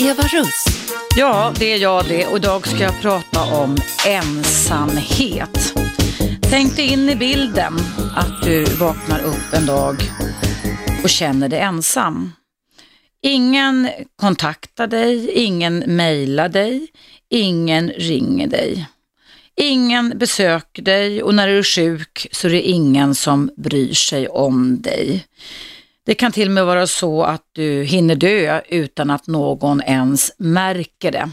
Eva Russ. Ja, det är jag det och idag ska jag prata om ensamhet. Tänk dig in i bilden att du vaknar upp en dag och känner dig ensam. Ingen kontaktar dig, ingen mejlar dig, ingen ringer dig. Ingen besöker dig och när du är sjuk så är det ingen som bryr sig om dig. Det kan till och med vara så att du hinner dö utan att någon ens märker det.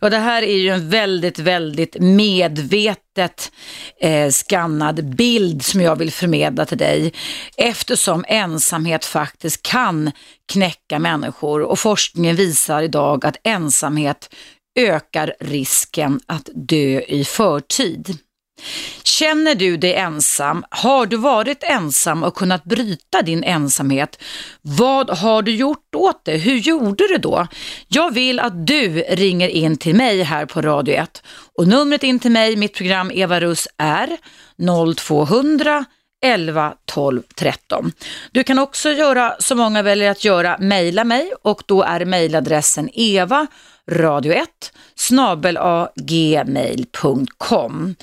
Ja, det här är ju en väldigt, väldigt medvetet eh, skannad bild som jag vill förmedla till dig eftersom ensamhet faktiskt kan knäcka människor och forskningen visar idag att ensamhet ökar risken att dö i förtid. Känner du dig ensam? Har du varit ensam och kunnat bryta din ensamhet? Vad har du gjort åt det? Hur gjorde du då? Jag vill att du ringer in till mig här på Radio 1 och numret in till mig, mitt program Eva Russ är 0200 11 12 13. Du kan också göra som många väljer att göra, mejla mig och då är mejladressen eva radio1 snabelagmail.com.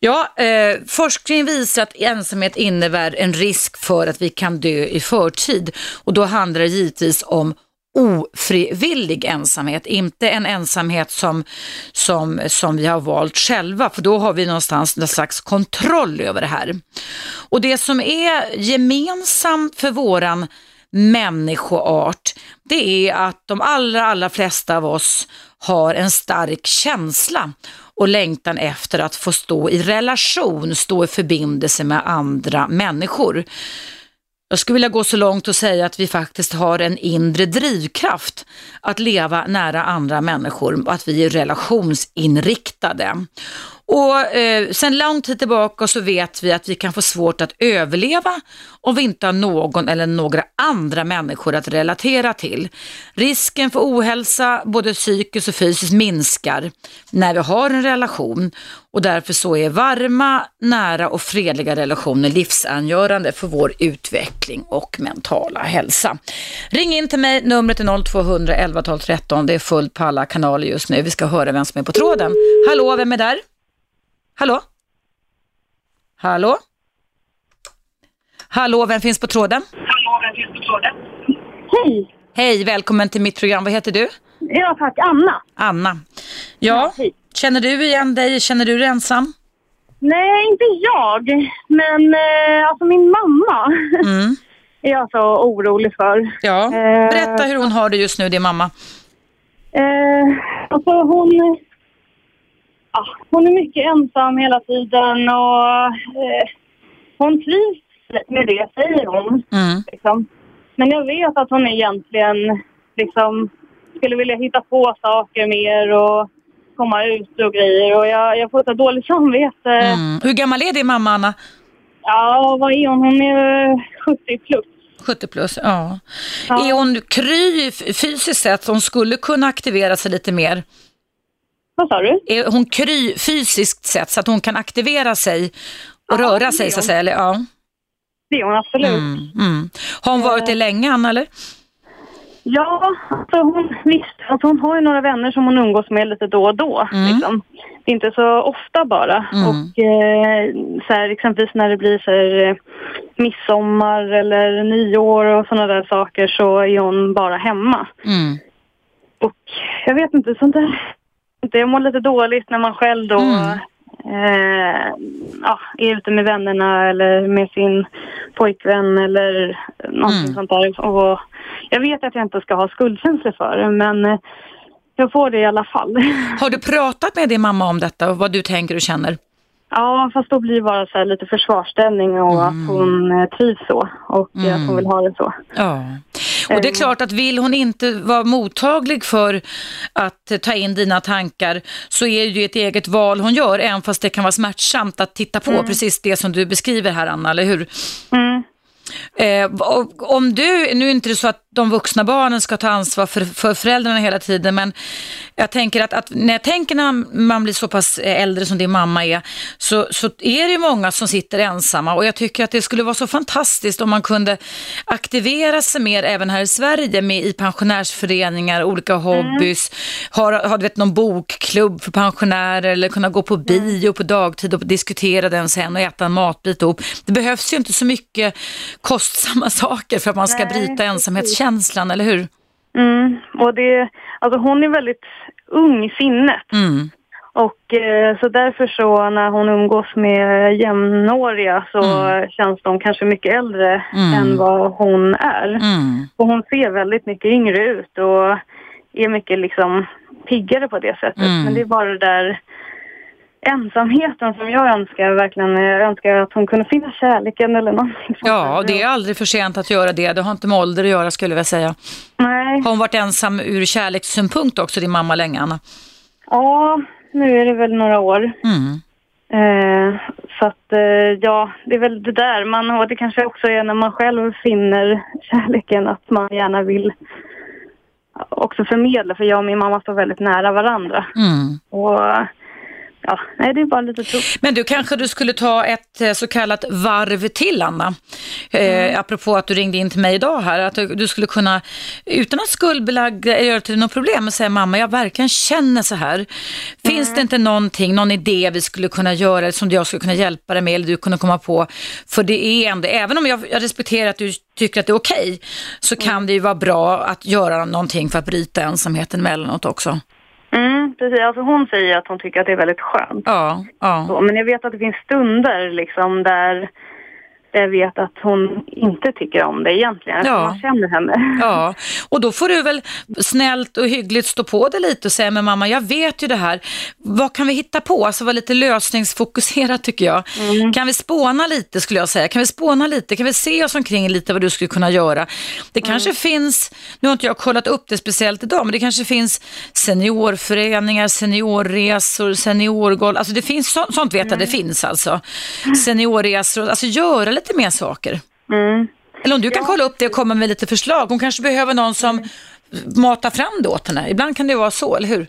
Ja, eh, forskning visar att ensamhet innebär en risk för att vi kan dö i förtid och då handlar det givetvis om ofrivillig ensamhet, inte en ensamhet som, som, som vi har valt själva, för då har vi någonstans någon slags kontroll över det här. Och det som är gemensamt för våran människoart, det är att de allra, allra flesta av oss har en stark känsla och längtan efter att få stå i relation, stå i förbindelse med andra människor. Jag skulle vilja gå så långt och säga att vi faktiskt har en inre drivkraft att leva nära andra människor och att vi är relationsinriktade. Och eh, Sen lång tid tillbaka så vet vi att vi kan få svårt att överleva om vi inte har någon eller några andra människor att relatera till. Risken för ohälsa, både psykiskt och fysiskt, minskar när vi har en relation och därför så är varma, nära och fredliga relationer livsangörande för vår utveckling och mentala hälsa. Ring in till mig, numret är 0200 11 12 13. Det är fullt på alla kanaler just nu. Vi ska höra vem som är på tråden. Hallå, vem är där? Hallå? Hallå? Hallå, vem finns på tråden? Hallå, vem finns på tråden? Hej! Hej, välkommen till mitt program. Vad heter du? Ja tack, Anna. Anna. Ja, hej. känner du igen dig? Känner du dig ensam? Nej, inte jag. Men eh, alltså min mamma Mm. är jag så orolig för. Ja, Eh, berätta hur hon har det just nu, din mamma. Eh, alltså hon, ja, hon är mycket ensam hela tiden och eh, hon trivs med det, säger hon. Mm. Liksom. Men jag vet att hon egentligen liksom, skulle vilja hitta på saker mer och komma ut och grejer. Och jag, jag får så dåligt samvete. Mm. Hur gammal är din mamma, Anna? Ja, vad är hon? Hon är eh, 70 plus. 70 plus, ja. Ja. Är hon kry fysiskt sett hon skulle kunna aktivera sig lite mer? Vad sa du? Är hon kry fysiskt sett så att hon kan aktivera sig och Ja, röra sig så att säga? Eller, ja. Det är hon absolut. Mm, mm. Har hon varit det länge, Anna, eller? Ja, alltså hon, visst. Alltså hon har ju några vänner som hon umgås med lite då och då. Mm. Liksom. Det är inte så ofta bara. Mm. Och eh, så här, exempelvis när det blir så här, eh, midsommar eller nyår och sådana där saker så är hon bara hemma. Mm. Och jag vet inte, sånt där... Jag mår lite dåligt när man själv då Mm. eh, ja, är ute med vännerna eller med sin pojkvän eller någonting Mm. sånt där. Och jag vet att jag inte ska ha skuldkänslor för det, men eh, jag får det i alla fall. Har du pratat med din mamma om detta och vad du tänker och känner? Ja, fast då blir det bara så lite försvarsställning och Mm. att hon eh, trivs så och eh, att hon vill ha det så. Ja. Och det är Eh. klart att vill hon inte vara mottaglig för att ta in dina tankar så är det ju ett eget val hon gör, även fast det kan vara smärtsamt att titta på precis det som du beskriver här Anna, eller hur? Mm. Eh, om du, nu är inte det så att de vuxna barnen ska ta ansvar för, för föräldrarna hela tiden. Men jag tänker att, att när jag tänker när man, man, blir så pass äldre som din mamma är, så, så är det många som sitter ensamma. Och jag tycker att det skulle vara så fantastiskt om man kunde aktivera sig mer även här i Sverige med i pensionärsföreningar, olika hobbys, mm. har, har du vet, någon bokklubb för pensionärer eller kunna gå på bio på dagtid och diskutera den sen och äta en matbit ihop. Det behövs ju inte så mycket kostsamma saker för att man ska Nej, bryta ensamhetskänslan, eller hur? Mm, och det, alltså hon är väldigt ung i sinnet. Mm. Och eh, så därför så när hon umgås med jämnåriga så mm. känns de kanske mycket äldre mm. än vad hon är. Mm. Och hon ser väldigt mycket yngre ut och är mycket liksom piggare på det sättet. Mm. Men det är bara det där ensamheten som jag önskar verkligen. Jag önskar att hon kunde finna kärleken eller någonting. Ja, det är aldrig för sent att göra det. Det har inte med ålder att göra skulle jag säga. Nej. Har hon varit ensam ur kärlekssynpunkt också, din mamma länge, Anna? Ja, nu är det väl några år. Mm. Eh, så att eh, ja, det är väl det där. Man, och det kanske också är när man själv finner kärleken att man gärna vill också förmedla. För jag och min mamma står väldigt nära varandra. Mm. Och ja, nej det är bara lite tufft. Men du kanske du skulle ta ett eh, så kallat varv till Anna. Eh, mm. apropå att du ringde in till mig idag här, att du skulle kunna utan att skuldbelägga göra till något problem och säga mamma jag verkligen känner så här. Finns mm. det inte någonting, någon idé vi skulle kunna göra som jag skulle kunna hjälpa dig med eller du kunde komma på? För det är ändå, även om jag, jag respekterar att du tycker att det är okej, okay, så kan mm. det ju vara bra att göra någonting för att bryta ensamheten emellanåt också. Mm, precis. Alltså hon säger att hon tycker att det är väldigt skönt. Ja, ja. Så, men jag vet att det finns stunder liksom där vet att hon inte tycker om det egentligen. Ja. Man känner henne. Ja, och då får du väl snällt och hyggligt stå på det lite och säga, men mamma jag vet ju det här. Vad kan vi hitta på? Alltså vara lite lösningsfokuserad tycker jag. Mm. Kan vi spåna lite skulle jag säga. Kan vi spåna lite? Kan vi se oss omkring lite vad du skulle kunna göra? Det mm. kanske finns, nu har inte jag kollat upp det speciellt idag, men det kanske finns seniorföreningar, seniorresor, seniorgolv. Alltså det finns, sånt vet jag mm. det finns alltså. Seniorresor, alltså göra lite lite mer saker. Mm. Eller om du kan ja. kolla upp det och komma med lite förslag. Hon kanske behöver någon som mm. matar fram det åt henne. Ibland kan det vara så, eller hur?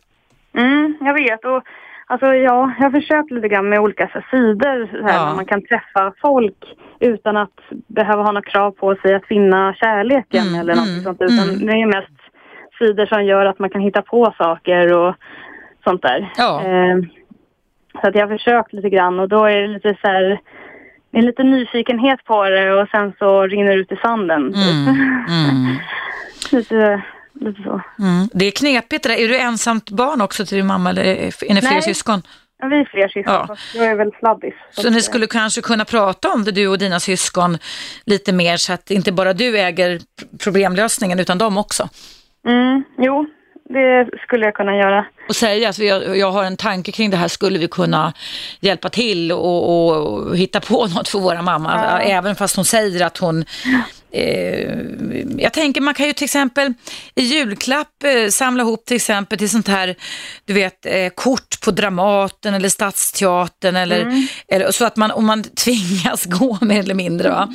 Mm, jag vet. Och, alltså, ja, jag har försökt lite grann med olika så, sidor så här, ja. man kan träffa folk utan att behöva ha några krav på sig att finna kärleken mm, eller något mm, sånt. Utan mm. det är mest sidor som gör att man kan hitta på saker och sånt där. Ja. Eh, så att jag har försökt lite grann och då är det lite så här en liten nyfikenhet på det och sen så rinner det ut i sanden. Mm. Mm. lite, lite så. Mm. Det är knepigt det där. Är du ensamt barn också till din mamma eller är ni fler syskon? Ja, vi är fler syskon. Ja. Jag är väl sladdis. Så, så ni skulle kanske kunna prata om det, du och dina syskon, lite mer så att inte bara du äger problemlösningen utan de också? Mm, jo, det skulle jag kunna göra. Och säga att jag, jag har en tanke kring det här, skulle vi kunna hjälpa till och, och hitta på något för våra mamma? Ja. Även fast hon säger att hon jag tänker man kan ju till exempel i julklapp eh, samla ihop till exempel till sånt här, du vet, eh, kort på Dramaten eller Stadsteatern eller, mm. eller så att man, om man tvingas gå mer eller mindre va.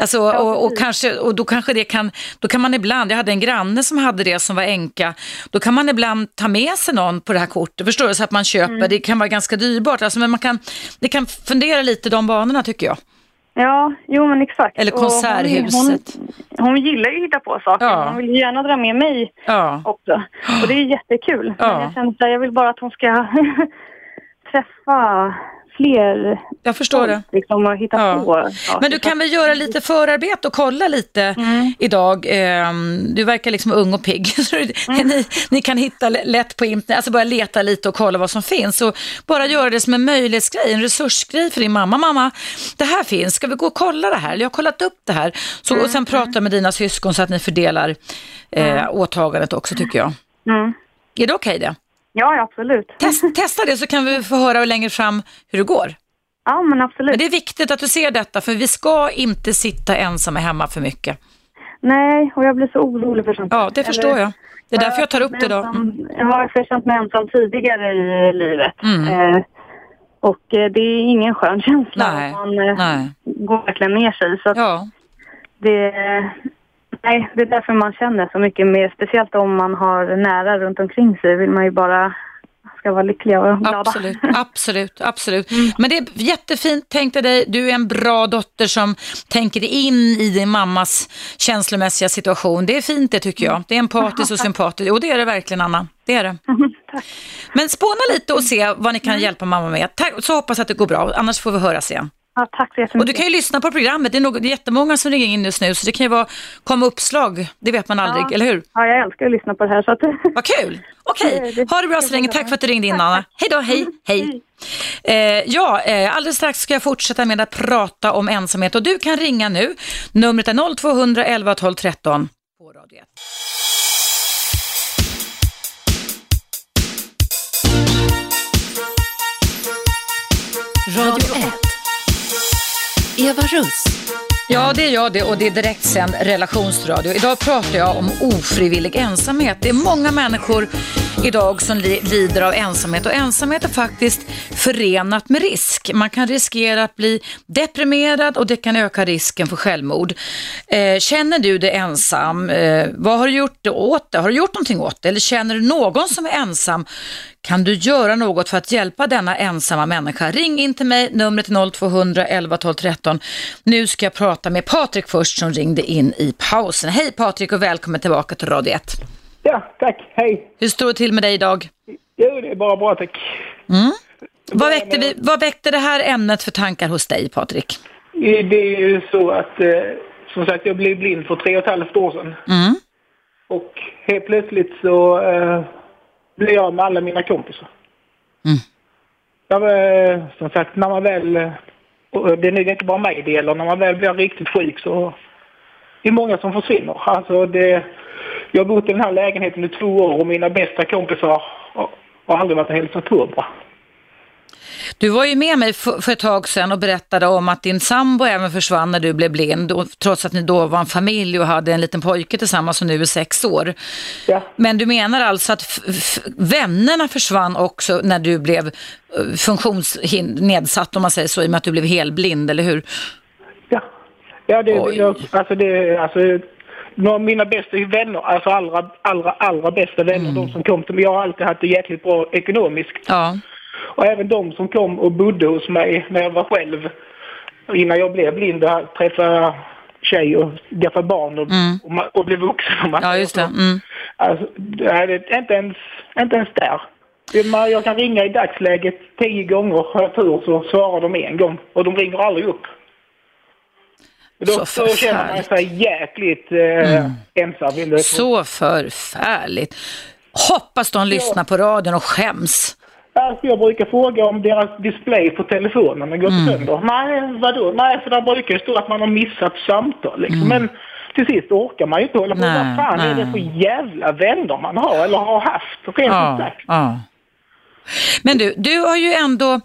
Alltså, och, och, kanske, och då kanske det kan, då kan man ibland, jag hade en granne som hade det som var enka, då kan man ibland ta med sig någon på det här kortet, förstår du, så att man köper, mm. det kan vara ganska dyrbart, alltså, men man kan, det kan fundera lite de banorna tycker jag. Ja, jo men exakt. Eller Konserthuset. Hon, hon, hon, gillar ju att hitta på saker. Ja. Hon vill gärna dra med mig ja. också. Och det är jättekul. Ja. Men jag känner att jag vill bara att hon ska träffa fler Jag förstår det. Liksom, och hitta ja. på Men du kan väl göra lite förarbete och kolla lite mm. idag. Ehm, du verkar liksom ung och pigg. Mm. ni, ni, kan hitta lätt på internet, alltså börja leta lite och kolla vad som finns. Och bara göra det som en möjlighetsgrej, en resursgrej för din mamma. Mamma, det här finns, ska vi gå och kolla det här? Jag har kollat upp det här. Så, mm. Och sen prata med dina syskon så att ni fördelar eh, mm. åtagandet också tycker jag. Mm. Är det okej okay, det? Ja, absolut. Test, testa det så kan vi få höra längre fram hur det går. Ja, men absolut. Men det är viktigt att du ser detta, för vi ska inte sitta ensamma hemma för mycket. Nej, och jag blir så orolig för sånt. Ja, det förstår Eller, jag. Det är därför jag tar upp det idag. Mm. Jag har känt mig ensam tidigare i livet. Mm. Eh, och eh, det är ingen skön känsla. Nej, man eh, nej. går verkligen ner sig. Så ja. det, Nej, det är därför man känner så mycket mer. Speciellt om man har nära runt omkring sig vill man ju bara ska vara lyckliga och glada. Absolut, absolut, absolut. Mm. Men det är jättefint, tänk dig, du är en bra dotter som tänker in i din mammas känslomässiga situation. Det är fint det tycker jag. Det är empatiskt och sympatiskt. Och det är det verkligen Anna, det är det. Men spåna lite och se vad ni kan mm. hjälpa mamma med. Så hoppas att det går bra, annars får vi höras igen. Ja, tack så jättemycket. Och du kan ju lyssna på programmet. Det är, nog, det är jättemånga som ringer in just nu, så det kan ju vara, komma uppslag. Det vet man aldrig, ja. eller hur? Ja, jag älskar att lyssna på det här. Så att... Vad kul! Okej, okay. ha det bra så länge. Tack för att du ringde in, Anna. Hej då, hej, hej. Eh, ja, eh, alldeles strax ska jag fortsätta med att prata om ensamhet och du kan ringa nu. Numret är 0211 12 13 på Radio 1. Radio 1. Eva Russ. Ja, det är jag det och det är direktsänd relationsradio. Idag pratar jag om ofrivillig ensamhet. Det är många människor idag som lider av ensamhet och ensamhet är faktiskt förenat med risk. Man kan riskera att bli deprimerad och det kan öka risken för självmord. Eh, känner du dig ensam? Eh, vad har du gjort åt det? Har du gjort någonting åt det? Eller känner du någon som är ensam? Kan du göra något för att hjälpa denna ensamma människa? Ring in till mig, numret är 0200 11 12 13. Nu ska jag prata med Patrik först som ringde in i pausen. Hej Patrik och välkommen tillbaka till Radio 1. Ja, tack. Hej. Hur står det till med dig idag? Jo, det är bara bra tack. Mm. Vad, väckte vi, vad väckte det här ämnet för tankar hos dig Patrik? Det är ju så att, eh, som sagt, jag blev blind för tre och ett halvt år sedan. Mm. Och helt plötsligt så eh, blev jag med alla mina kompisar. Mm. Jag, eh, som sagt, när man väl, eh, det är nog inte bara mig det gäller, när man väl blir riktigt sjuk så det är många som försvinner. Alltså det, jag har bott i den här lägenheten i två år och mina bästa kompisar har aldrig varit och hälsat på bra. Du var ju med mig för, ett tag sedan och berättade om att din sambo även försvann när du blev blind, trots att ni då var en familj och hade en liten pojke tillsammans som nu är sex år. Ja. Men du menar alltså att vännerna försvann också när du blev eh, funktionsnedsatt om man säger så, i och med att du blev helblind, eller hur? Ja, ja det, jag, alltså det, alltså några av mina bästa vänner, alltså allra, allra, allra bästa vänner, mm. de som kom till mig. Jag har alltid haft det jäkligt bra ekonomiskt. Ja. Och även de som kom och bodde hos mig när jag var själv, innan jag blev blind och träffade tjej och skaffade barn och, mm. och, och blev vuxen. Och ja, just det. Mm. Alltså, det är inte ens, inte ens där. Jag kan ringa i dagsläget tio gånger, har jag tur så svarar de en gång och de ringer aldrig upp. Då, så då känner man sig jäkligt eh, mm. ensam. Så förfärligt. Hoppas de lyssnar på radion och skäms. Alltså jag brukar fråga om deras display på telefonen har gått mm. sönder. Nej, vadå? Nej, för där brukar det stå att man har missat samtal. Liksom. Mm. Men till sist orkar man ju inte hålla på. Nej, Vad fan nej. är det för jävla vänner man har eller har haft? Rent ja, sagt. Ja. Men du, du har ju ändå,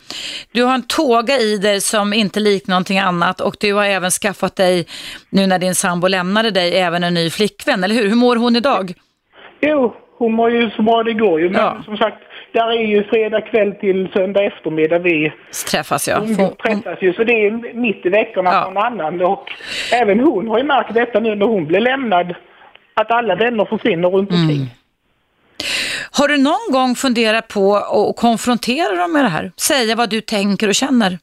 du har en tåga i dig som inte liknar någonting annat och du har även skaffat dig, nu när din sambo lämnade dig, även en ny flickvän, eller hur? Hur mår hon idag? Jo, hon mår ju så bra det går ju, men ja. som sagt, där är ju fredag kväll till söndag eftermiddag vi träffas. Ja. Hon, träffas ju, så det är mitt i veckorna ja. någon annan. Och även hon har ju märkt detta nu när hon blev lämnad, att alla vänner försvinner runt mm. Har du någon gång funderat på att konfrontera dem med det här? Säga vad du tänker och känner?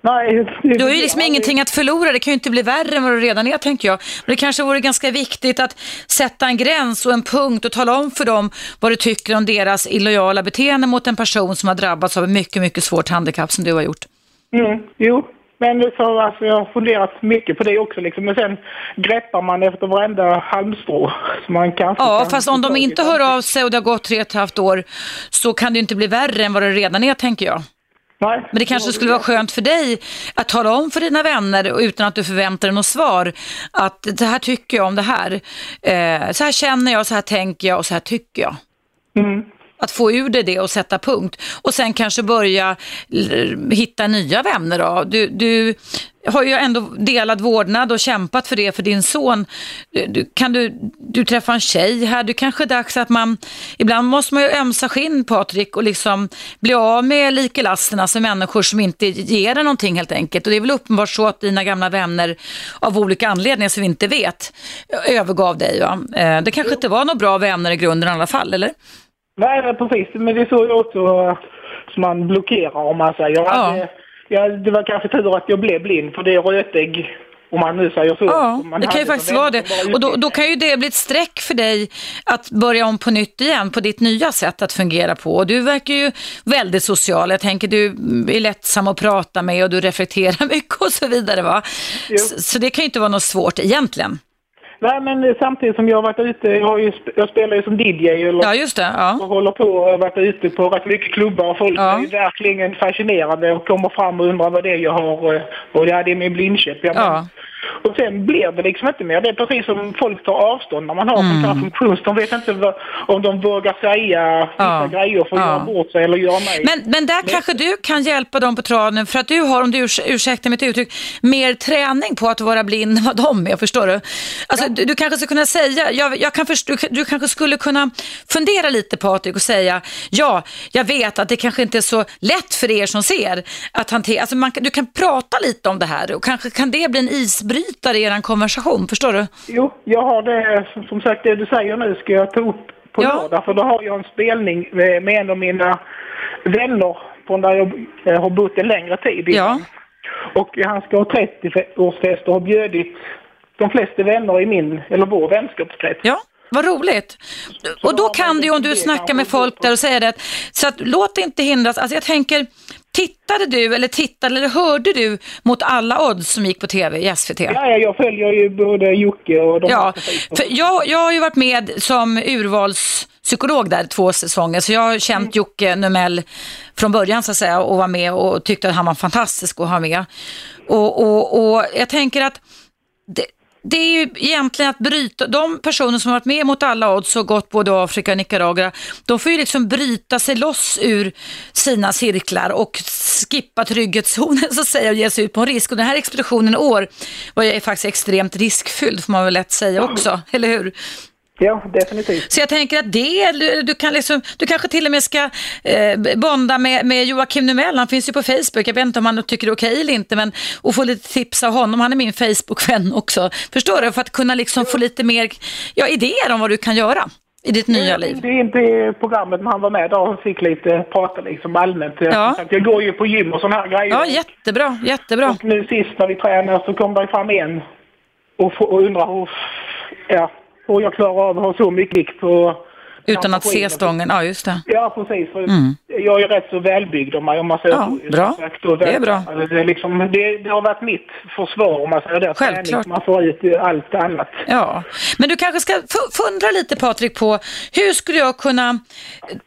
Nej. Du har ju liksom ingenting att förlora, det kan ju inte bli värre än vad det redan är tänker jag. Men det kanske vore ganska viktigt att sätta en gräns och en punkt och tala om för dem vad du tycker om deras illojala beteende mot en person som har drabbats av ett mycket, mycket svårt handikapp som du har gjort. Mm, jo, men så, alltså, jag har funderat mycket på det också. Liksom. Men sen greppar man efter varenda halmstrå. Som man kanske ja, kan fast om de inte hör av sig och det har gått tre och ett halvt år så kan det inte bli värre än vad det redan är, tänker jag. Nej. Men det kanske skulle vara skönt för dig att tala om för dina vänner utan att du förväntar dig något svar. Att det här tycker jag om det här. Eh, så här känner jag, så här tänker jag och så här tycker jag. Mm. Att få ur dig det och sätta punkt. Och sen kanske börja hitta nya vänner då. Du, du har ju ändå delad vårdnad och kämpat för det för din son. Du, kan du, du träffa en tjej här? Det kanske är dags att man, ibland måste man ju ömsa skinn Patrik och liksom bli av med likelasten, alltså människor som inte ger dig någonting helt enkelt. Och det är väl uppenbart så att dina gamla vänner av olika anledningar som vi inte vet övergav dig va? Eh, det kanske inte var några bra vänner i grunden i alla fall, eller? Nej, precis. Men det är så också som man blockerar om man säger. Ja. Ja, det var kanske tur att jag blev blind för det är rötägg om man nu säger så. Ja, det kan ju faktiskt vara det. Och då, då, kan ju det bli ett streck för dig att börja om på nytt igen på ditt nya sätt att fungera på. Och du verkar ju väldigt social. Jag tänker du är lättsam att prata med och du reflekterar mycket och så vidare va? Så, så det kan ju inte vara något svårt egentligen. Nej, men samtidigt som jag har varit ute, jag, har ju, jag spelar ju som DJ eller, ja, just det, ja. och håller på och har varit ute på rätt mycket klubbar och folk ja. är verkligen fascinerade och kommer fram och undrar vad det är jag har eh, och ja, det är min blindkäpp. Ja, ja. Och sen blir det liksom inte mer. Det är precis som folk tar avstånd när man har mm. sån här funktion. De vet inte vad, om de vågar säga ja. grejer för att ja. göra bort sig eller göra mig. Men, men där men... kanske du kan hjälpa dem på traden för att du har, om du urs ursäktar mitt uttryck, mer träning på att vara blind än vad de är, förstår du? Alltså ja. du, du, kanske skulle kunna säga, jag, jag kan förstå, du, du kanske skulle kunna fundera lite Patrik och säga, ja, jag vet att det kanske inte är så lätt för er som ser att hantera, alltså man, du kan prata lite om det här och kanske kan det bli en isbrytare brytare i er konversation, förstår du? Jo, jag har det, som sagt det du säger nu ska jag ta upp på ja. lördag, för då har jag en spelning med en av mina vänner från där jag eh, har bott en längre tid. Ja. Och han ska ha 30-årsfest och har bjudit de flesta vänner i min, eller vår vänskapskrets. Ja. Vad roligt. Så och då kan du om du snackar med folk där och säger det, så att låt inte hindras. Alltså jag tänker, Tittade du eller tittade eller hörde du mot alla odds som gick på tv i SVT? Ja, jag följer ju både Jocke och de Ja, för jag, jag har ju varit med som urvalspsykolog där två säsonger, så jag har känt mm. Jocke Numell från början så att säga och var med och tyckte att han var fantastisk att ha med. Och, och, och jag tänker att det, det är ju egentligen att bryta, de personer som har varit med mot alla odds och gått både Afrika och Nicaragua, de får ju liksom bryta sig loss ur sina cirklar och skippa trygghetszonen så att säga och ge sig ut på en risk. Och den här expeditionen i år var ju faktiskt extremt riskfylld får man väl lätt säga också, eller hur? Ja, definitivt. Så jag tänker att det, du, kan liksom, du kanske till och med ska eh, bonda med, med Joakim Numell, han finns ju på Facebook, jag vet inte om han tycker det är okej eller inte, men och få lite tips av honom, han är min Facebook-vän också. Förstår du? För att kunna liksom få lite mer ja, idéer om vad du kan göra i ditt nya liv? Det är inte programmet, men han var med och fick lite prata liksom allmänt. Ja. Jag går ju på gym och sådana här grejer. Ja, jättebra, jättebra. Och nu sist när vi tränade så kom det fram en och, och undrar hur, ja, och jag klarar av att ha så mycket vikt på utan att se stången, ja just det. Ja precis, mm. jag är rätt så välbyggd om man, säger ja, så. Bra, det är bra. Alltså, det, är liksom, det, det, har varit mitt försvar om man säger det. Självklart. Man får ut allt annat. Ja, men du kanske ska fundra lite Patrik på hur skulle jag kunna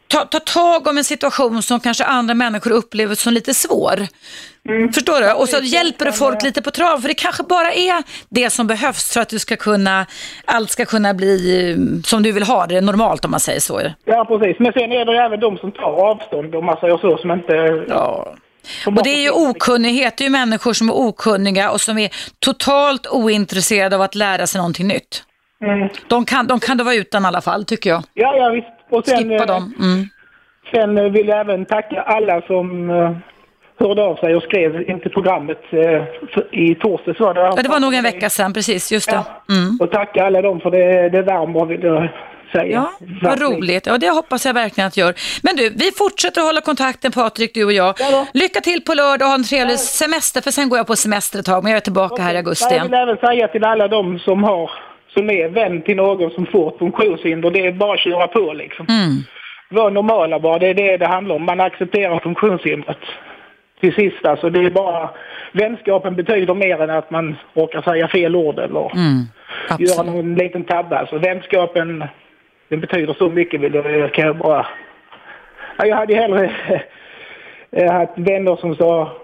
ta, ta tag om en situation som kanske andra människor upplever som lite svår. Mm. Förstår du? Och så hjälper du folk lite på trav, för det kanske bara är det som behövs för att du ska kunna, allt ska kunna bli mm, som du vill ha det, normalt om man säger så. Ja, precis. Men sen är det även de som tar avstånd, om man säger så, som inte... Ja. Och det är ju okunnighet, det är ju människor som är okunniga och som är totalt ointresserade av att lära sig någonting nytt. Mm. De, kan, de kan det vara utan i alla fall, tycker jag. Ja, ja visst. Och sen, Skippa dem. Mm. Sen vill jag även tacka alla som eh, hörde av sig och skrev in till programmet eh, i torsdags var det. Ja, det var nog en vecka sedan, precis, just det. Ja. Mm. Och tacka alla dem för det, det värmer vill jag säga. Ja, vad roligt. Ja, det hoppas jag verkligen att gör. Men du, vi fortsätter att hålla kontakten Patrik, du och jag. Ja Lycka till på lördag och ha en trevlig semester, för sen går jag på semester ett tag, men jag är tillbaka okay. här i augusti. Jag vill även säga till alla de som har som är vän till någon som får funktionshinder, det är bara att köra på liksom. Mm. Var normala bara, det är det det handlar om. Man accepterar funktionshindret till sist. Alltså det är bara, vänskapen betyder mer än att man råkar säga fel ord eller mm, göra någon liten tabbe. Alltså vänskapen, den betyder så mycket vill jag, kan jag bara... Jag hade hellre haft vänner som sa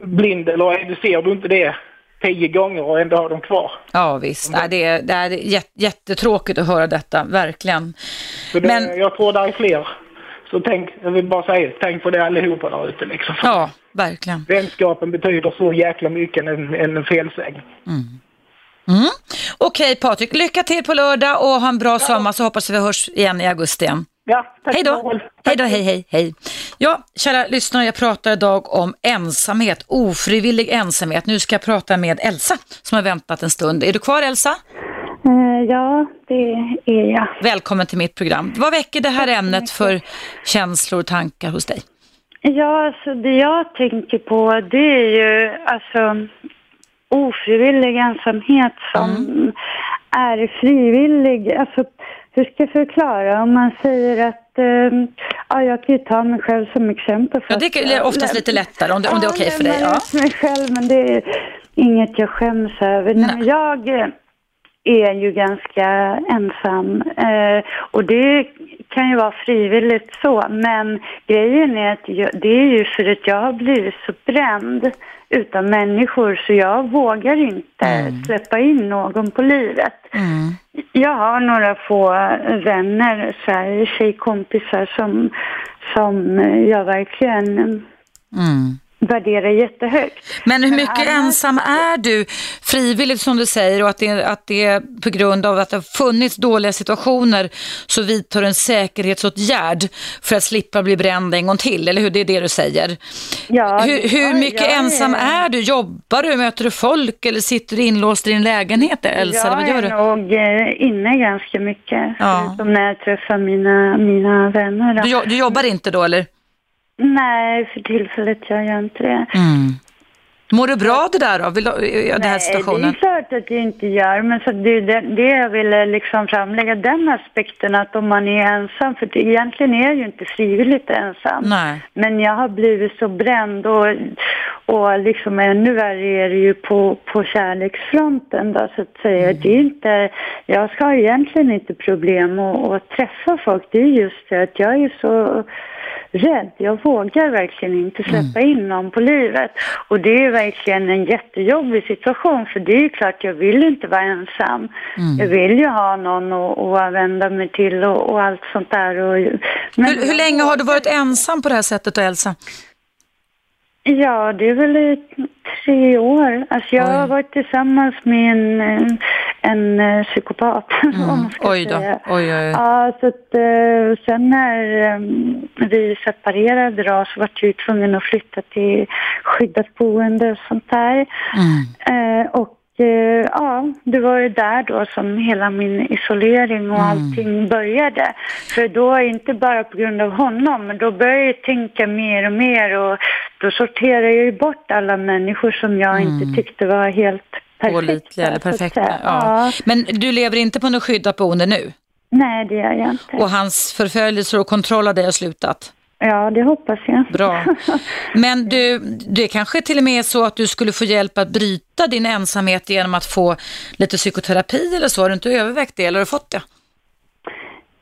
blind eller ser du inte det tio gånger och ändå har dem kvar. Ja visst, Nej, det, är, det är jättetråkigt att höra detta, verkligen. Det, Men... Jag tror det är fler Så tänk, jag vill bara säga, tänk på det allihopa där ute liksom. Ja, verkligen. Vänskapen betyder så jäkla mycket än en, en felsägning. Mm. Mm. Okej okay, Patrik, lycka till på lördag och ha en bra ja. sommar så hoppas vi hörs igen i augusti igen. Ja, tack hej då. Hej då, hej, hej, hej. Ja, kära lyssnare, jag pratar idag om ensamhet, ofrivillig ensamhet. Nu ska jag prata med Elsa som har väntat en stund. Är du kvar Elsa? Uh, ja, det är jag. Välkommen till mitt program. Vad väcker det här ämnet för känslor och tankar hos dig? Ja, alltså det jag tänker på det är ju alltså ofrivillig ensamhet som mm. är frivillig. Alltså, hur ska jag förklara? Om man säger att eh, ja, jag kan ju ta mig själv som exempel. Ja, det är oftast lite lättare om det, om det är okej okay för dig. Ja, mig själv, men det är inget jag skäms över. Nej. Nej, jag är ju ganska ensam eh, och det kan ju vara frivilligt så, men grejen är att jag, det är ju för att jag har blivit så bränd utan människor så jag vågar inte mm. släppa in någon på livet. Mm. Jag har några få vänner, så här, tjejkompisar som, som jag verkligen mm värderar jättehögt. Men hur mycket Men ensam är du frivilligt som du säger och att det, att det är på grund av att det har funnits dåliga situationer så vidtar en säkerhetsåtgärd för att slippa bli bränd en gång till, eller hur? Det är det du säger. Ja, hur, hur mycket ja, ensam är du? Jobbar du? Möter du folk eller sitter du inlåst i din lägenhet, Elsa? Jag vad gör är nog eh, inne ganska mycket, ja. förutom när jag träffar mina, mina vänner. Du, du jobbar inte då, eller? Nej, för tillfället gör jag inte det. Mm. Mår du bra det där då, vill, den här situationen? Nej, det är klart att jag inte gör, men så det, det, det jag ville liksom framlägga den aspekten att om man är ensam, för det, egentligen är jag ju inte frivilligt ensam. Nej. Men jag har blivit så bränd och, och liksom ännu värre är det ju på, på kärleksfronten då, så att säga. Mm. Det är inte, jag ska egentligen inte problem att, att träffa folk, det är just det att jag är så rädd. Jag vågar verkligen inte släppa mm. in någon på livet. Och det är verkligen en jättejobbig situation för det är ju klart jag vill inte vara ensam. Mm. Jag vill ju ha någon att, vända mig till och, och allt sånt där. Och, hur, hur länge har du varit ensam på det här sättet då Elsa? Ja, det är väl i tre år. Alltså jag Oj. har varit tillsammans med en, en eh, psykopat, mm. om man ska oj då. säga. Oj, oj. Ja, så att, eh, sen när vi separerade då, så var jag tvungen att flytta till skyddat boende och sånt där. Mm. Och Eh, ja, det var ju där då som hela min isolering och mm. allting började. För då, inte bara på grund av honom, men då började jag tänka mer och mer och då sorterade jag ju bort alla människor som jag mm. inte tyckte var helt perfekta. Pålitliga eller perfekta, ja. ja. Men du lever inte på något skyddat boende nu? Nej, det gör jag inte. Och hans förföljelser och kontroll av dig har slutat? Ja, det hoppas jag. Bra. Men du, det kanske till och med är så att du skulle få hjälp att bryta din ensamhet genom att få lite psykoterapi eller så. Har du inte övervägt det eller har du fått det?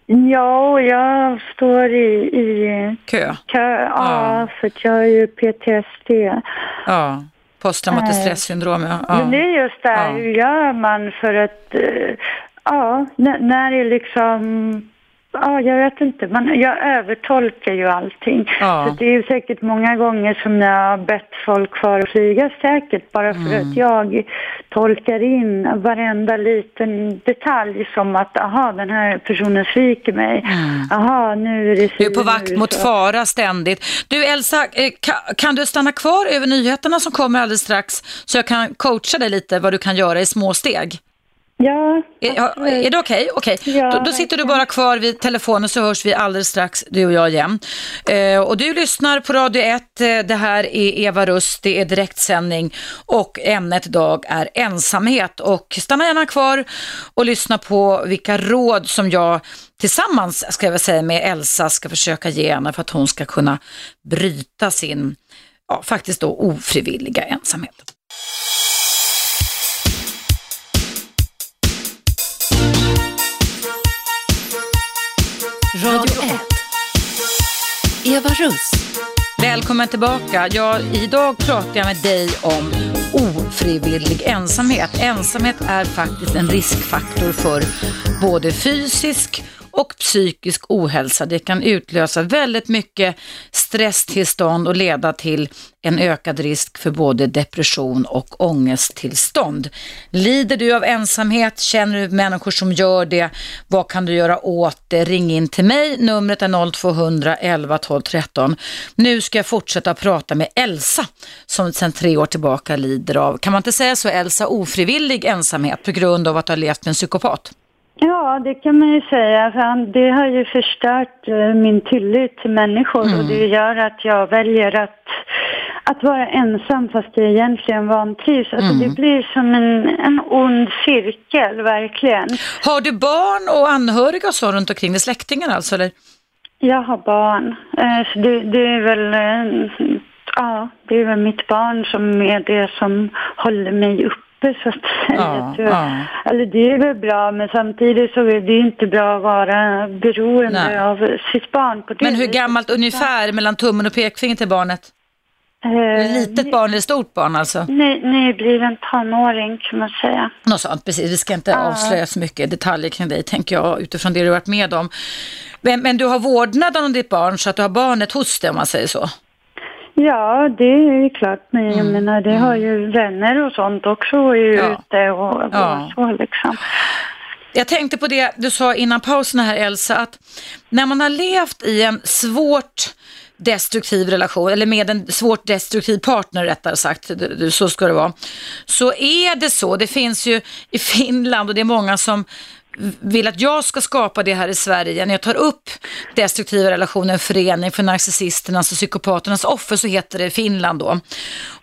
Ja, jag står i, i kö. kö ja, ja, för jag har ju PTSD. Ja, posttraumatiskt äh, stressyndrom. Ja. Men det är just det, ja. hur gör man för att, eh, ja, när det liksom Ja, jag vet inte. Man, jag övertolkar ju allting. Ja. Så det är ju säkert många gånger som jag har bett folk för att flyga säkert bara för mm. att jag tolkar in varenda liten detalj som att aha, den här personen sviker mig. Mm. Aha, nu är det Du är på vakt mot fara ständigt. Du Elsa, eh, kan du stanna kvar över nyheterna som kommer alldeles strax så jag kan coacha dig lite vad du kan göra i små steg? Ja. Är, är det okej? Okay? okay. Ja, då, då, sitter du bara kvar vid telefonen så hörs vi alldeles strax, du och jag igen. Eh, och du lyssnar på Radio 1, eh, det här är Eva Rust, det är direktsändning och ämnet idag är ensamhet. Och stanna gärna kvar och lyssna på vilka råd som jag tillsammans ska jag säga med Elsa ska försöka ge henne för att hon ska kunna bryta sin, ja, faktiskt då ofrivilliga ensamhet. Radio 1. Eva Russ. Välkommen tillbaka. Ja, idag pratar jag med dig om ofrivillig ensamhet. Ensamhet är faktiskt en riskfaktor för både fysisk och psykisk ohälsa. Det kan utlösa väldigt mycket stresstillstånd och leda till en ökad risk för både depression och ångesttillstånd. Lider du av ensamhet? Känner du människor som gör det? Vad kan du göra åt det? Ring in till mig. Numret är 0200 11 12 13. Nu ska jag fortsätta prata med Elsa som sedan tre år tillbaka lider av, kan man inte säga så Elsa, ofrivillig ensamhet på grund av att du har levt med en psykopat? Ja, det kan man ju säga. Det har ju förstört eh, min tillit till människor mm. och det gör att jag väljer att att vara ensam fast jag egentligen vantrivs. Alltså mm. Det blir som en, en ond cirkel, verkligen. Har du barn och anhöriga så runt omkring dig, släktingar alltså? Eller? Jag har barn. Eh, så det, det, är väl, eh, ja, det är väl mitt barn som är det som håller mig uppe så att säga. Ja, ja. Eller det är väl bra men samtidigt så är det inte bra att vara beroende Nej. av sitt barn. På det men hur gammalt ungefär mellan tummen och pekfingret till barnet? Eh, litet barn eller stort barn alltså? Nej, nybliven tonåring kan man säga. Något sånt, precis. Vi ska inte ah. avslöja så mycket detaljer kring dig, tänker jag, utifrån det du varit med om. Men, men du har vårdnaden om ditt barn så att du har barnet hos dig om man säger så? Ja, det är klart. Men jag mm. menar, det har ju vänner och sånt också och är ja. ute och, och ja. så liksom. Jag tänkte på det du sa innan pausen här Elsa, att när man har levt i en svårt destruktiv relation, eller med en svårt destruktiv partner rättare sagt, så ska det vara. Så är det så, det finns ju i Finland och det är många som vill att jag ska skapa det här i Sverige. När jag tar upp destruktiva relationer, en förening för narcissisternas och psykopaternas offer så heter det Finland då.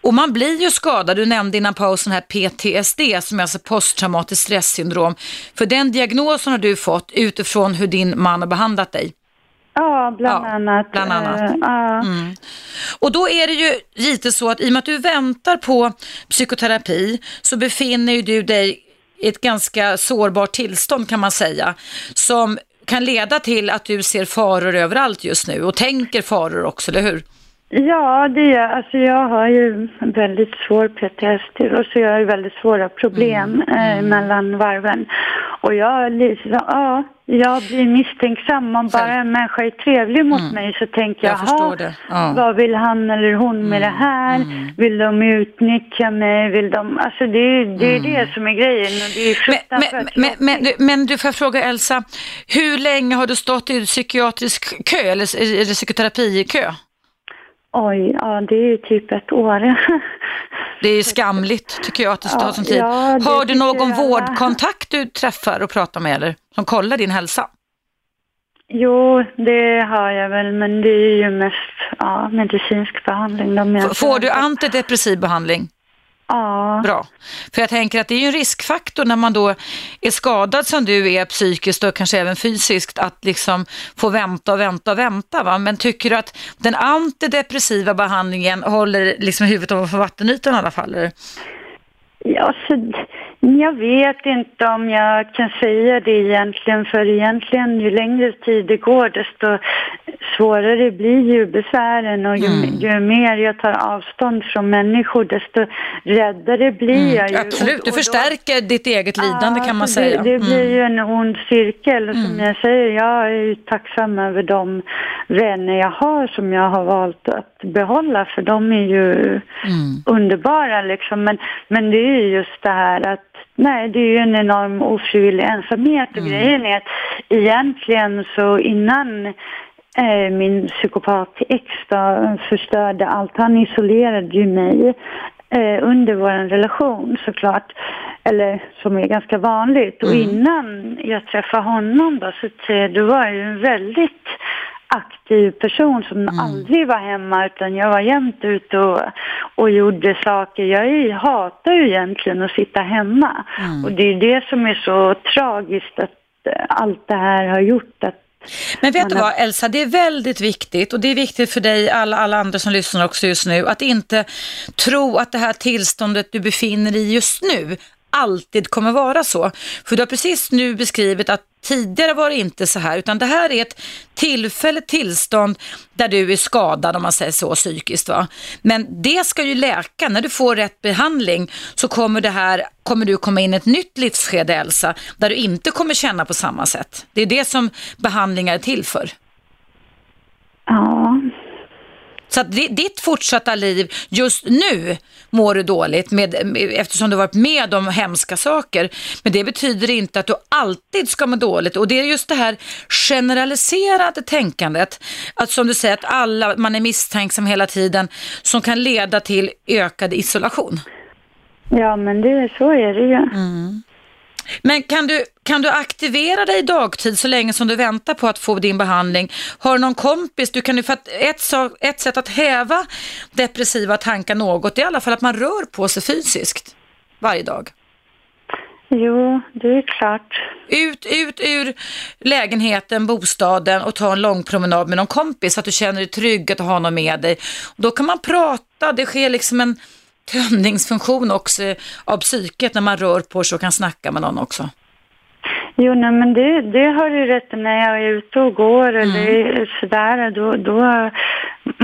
Och man blir ju skadad, du nämnde innan pausen här PTSD som är alltså posttraumatiskt stresssyndrom. För den diagnosen har du fått utifrån hur din man har behandlat dig. Ja, bland ja, annat. Bland annat. Uh. Mm. Och då är det ju lite så att i och med att du väntar på psykoterapi så befinner du dig i ett ganska sårbart tillstånd kan man säga. Som kan leda till att du ser faror överallt just nu och tänker faror också, eller hur? Ja, det är, alltså jag har ju väldigt svår PTSD och så jag har väldigt svåra problem mm. eh, mellan varven. Och jag, ja, jag blir misstänksam. Om bara en människa är trevlig mot mm. mig så tänker jag, jag ja. vad vill han eller hon med mm. det här? Mm. Vill de utnyttja mig? Vill de... Alltså det, det är det mm. som är grejen. Och det är men, men, men, men, du, men du får fråga Elsa, hur länge har du stått i psykiatrisk kö eller, eller psykoterapikö? Oj, ja det är typ ett år. Det är skamligt tycker jag att det tar sån tid. Ja, har du någon vårdkontakt du träffar och pratar med eller som kollar din hälsa? Jo, det har jag väl, men det är ju mest ja, medicinsk behandling. De Får du antidepressiv behandling? Ja. Bra. För jag tänker att det är ju en riskfaktor när man då är skadad som du är psykiskt och kanske även fysiskt att liksom få vänta och vänta och vänta. Va? Men tycker du att den antidepressiva behandlingen håller liksom huvudet ovanför vattenytan i alla fall? Eller? Ja, så jag vet inte om jag kan säga det egentligen, för egentligen ju längre tid det går desto svårare blir ju besvären och ju, mm. ju mer jag tar avstånd från människor desto räddare blir mm, jag ju. Absolut, du förstärker då, ditt eget lidande ja, kan man säga. Det, det blir mm. ju en ond cirkel och som mm. jag säger, jag är ju tacksam över de vänner jag har som jag har valt att behålla för de är ju mm. underbara liksom. Men, men det är just det här att Nej, det är ju en enorm ofrivillig ensamhet och grejen är att egentligen så innan min psykopat ex förstörde allt, han isolerade ju mig eh, under vår relation såklart, eller som är ganska vanligt. Och mm. innan jag träffade honom då så det var jag ju en väldigt aktiv person som mm. aldrig var hemma utan jag var jämt ute och, och gjorde saker. Jag hatar ju egentligen att sitta hemma mm. och det är det som är så tragiskt att eh, allt det här har gjort att men vet du vad Elsa, det är väldigt viktigt och det är viktigt för dig, alla, alla andra som lyssnar också just nu, att inte tro att det här tillståndet du befinner dig i just nu alltid kommer vara så. För du har precis nu beskrivit att tidigare var det inte så här, utan det här är ett tillfälligt tillstånd där du är skadad om man säger så psykiskt. Va? Men det ska ju läka, när du får rätt behandling så kommer, det här, kommer du komma in i ett nytt livsskede Elsa, där du inte kommer känna på samma sätt. Det är det som behandlingar är till för. Ja. Så att ditt fortsatta liv just nu mår du dåligt med, eftersom du varit med om hemska saker. Men det betyder inte att du alltid ska må dåligt. Och det är just det här generaliserade tänkandet, att som du säger att alla, man är misstänksam hela tiden, som kan leda till ökad isolation. Ja, men det, så är det ju. Mm. Men kan du, kan du aktivera dig dagtid så länge som du väntar på att få din behandling? Har du någon kompis? Du kan ju, för att ett, ett sätt att häva depressiva tankar något är i alla fall att man rör på sig fysiskt varje dag. Jo, det är klart. Ut, ut ur lägenheten, bostaden och ta en lång promenad med någon kompis så att du känner dig trygg att ha någon med dig. Då kan man prata, det sker liksom en tömningsfunktion också eh, av psyket när man rör på sig och kan snacka med någon också. Jo, nej, men det, det har du rätt när jag är ute och går mm. eller sådär, då, då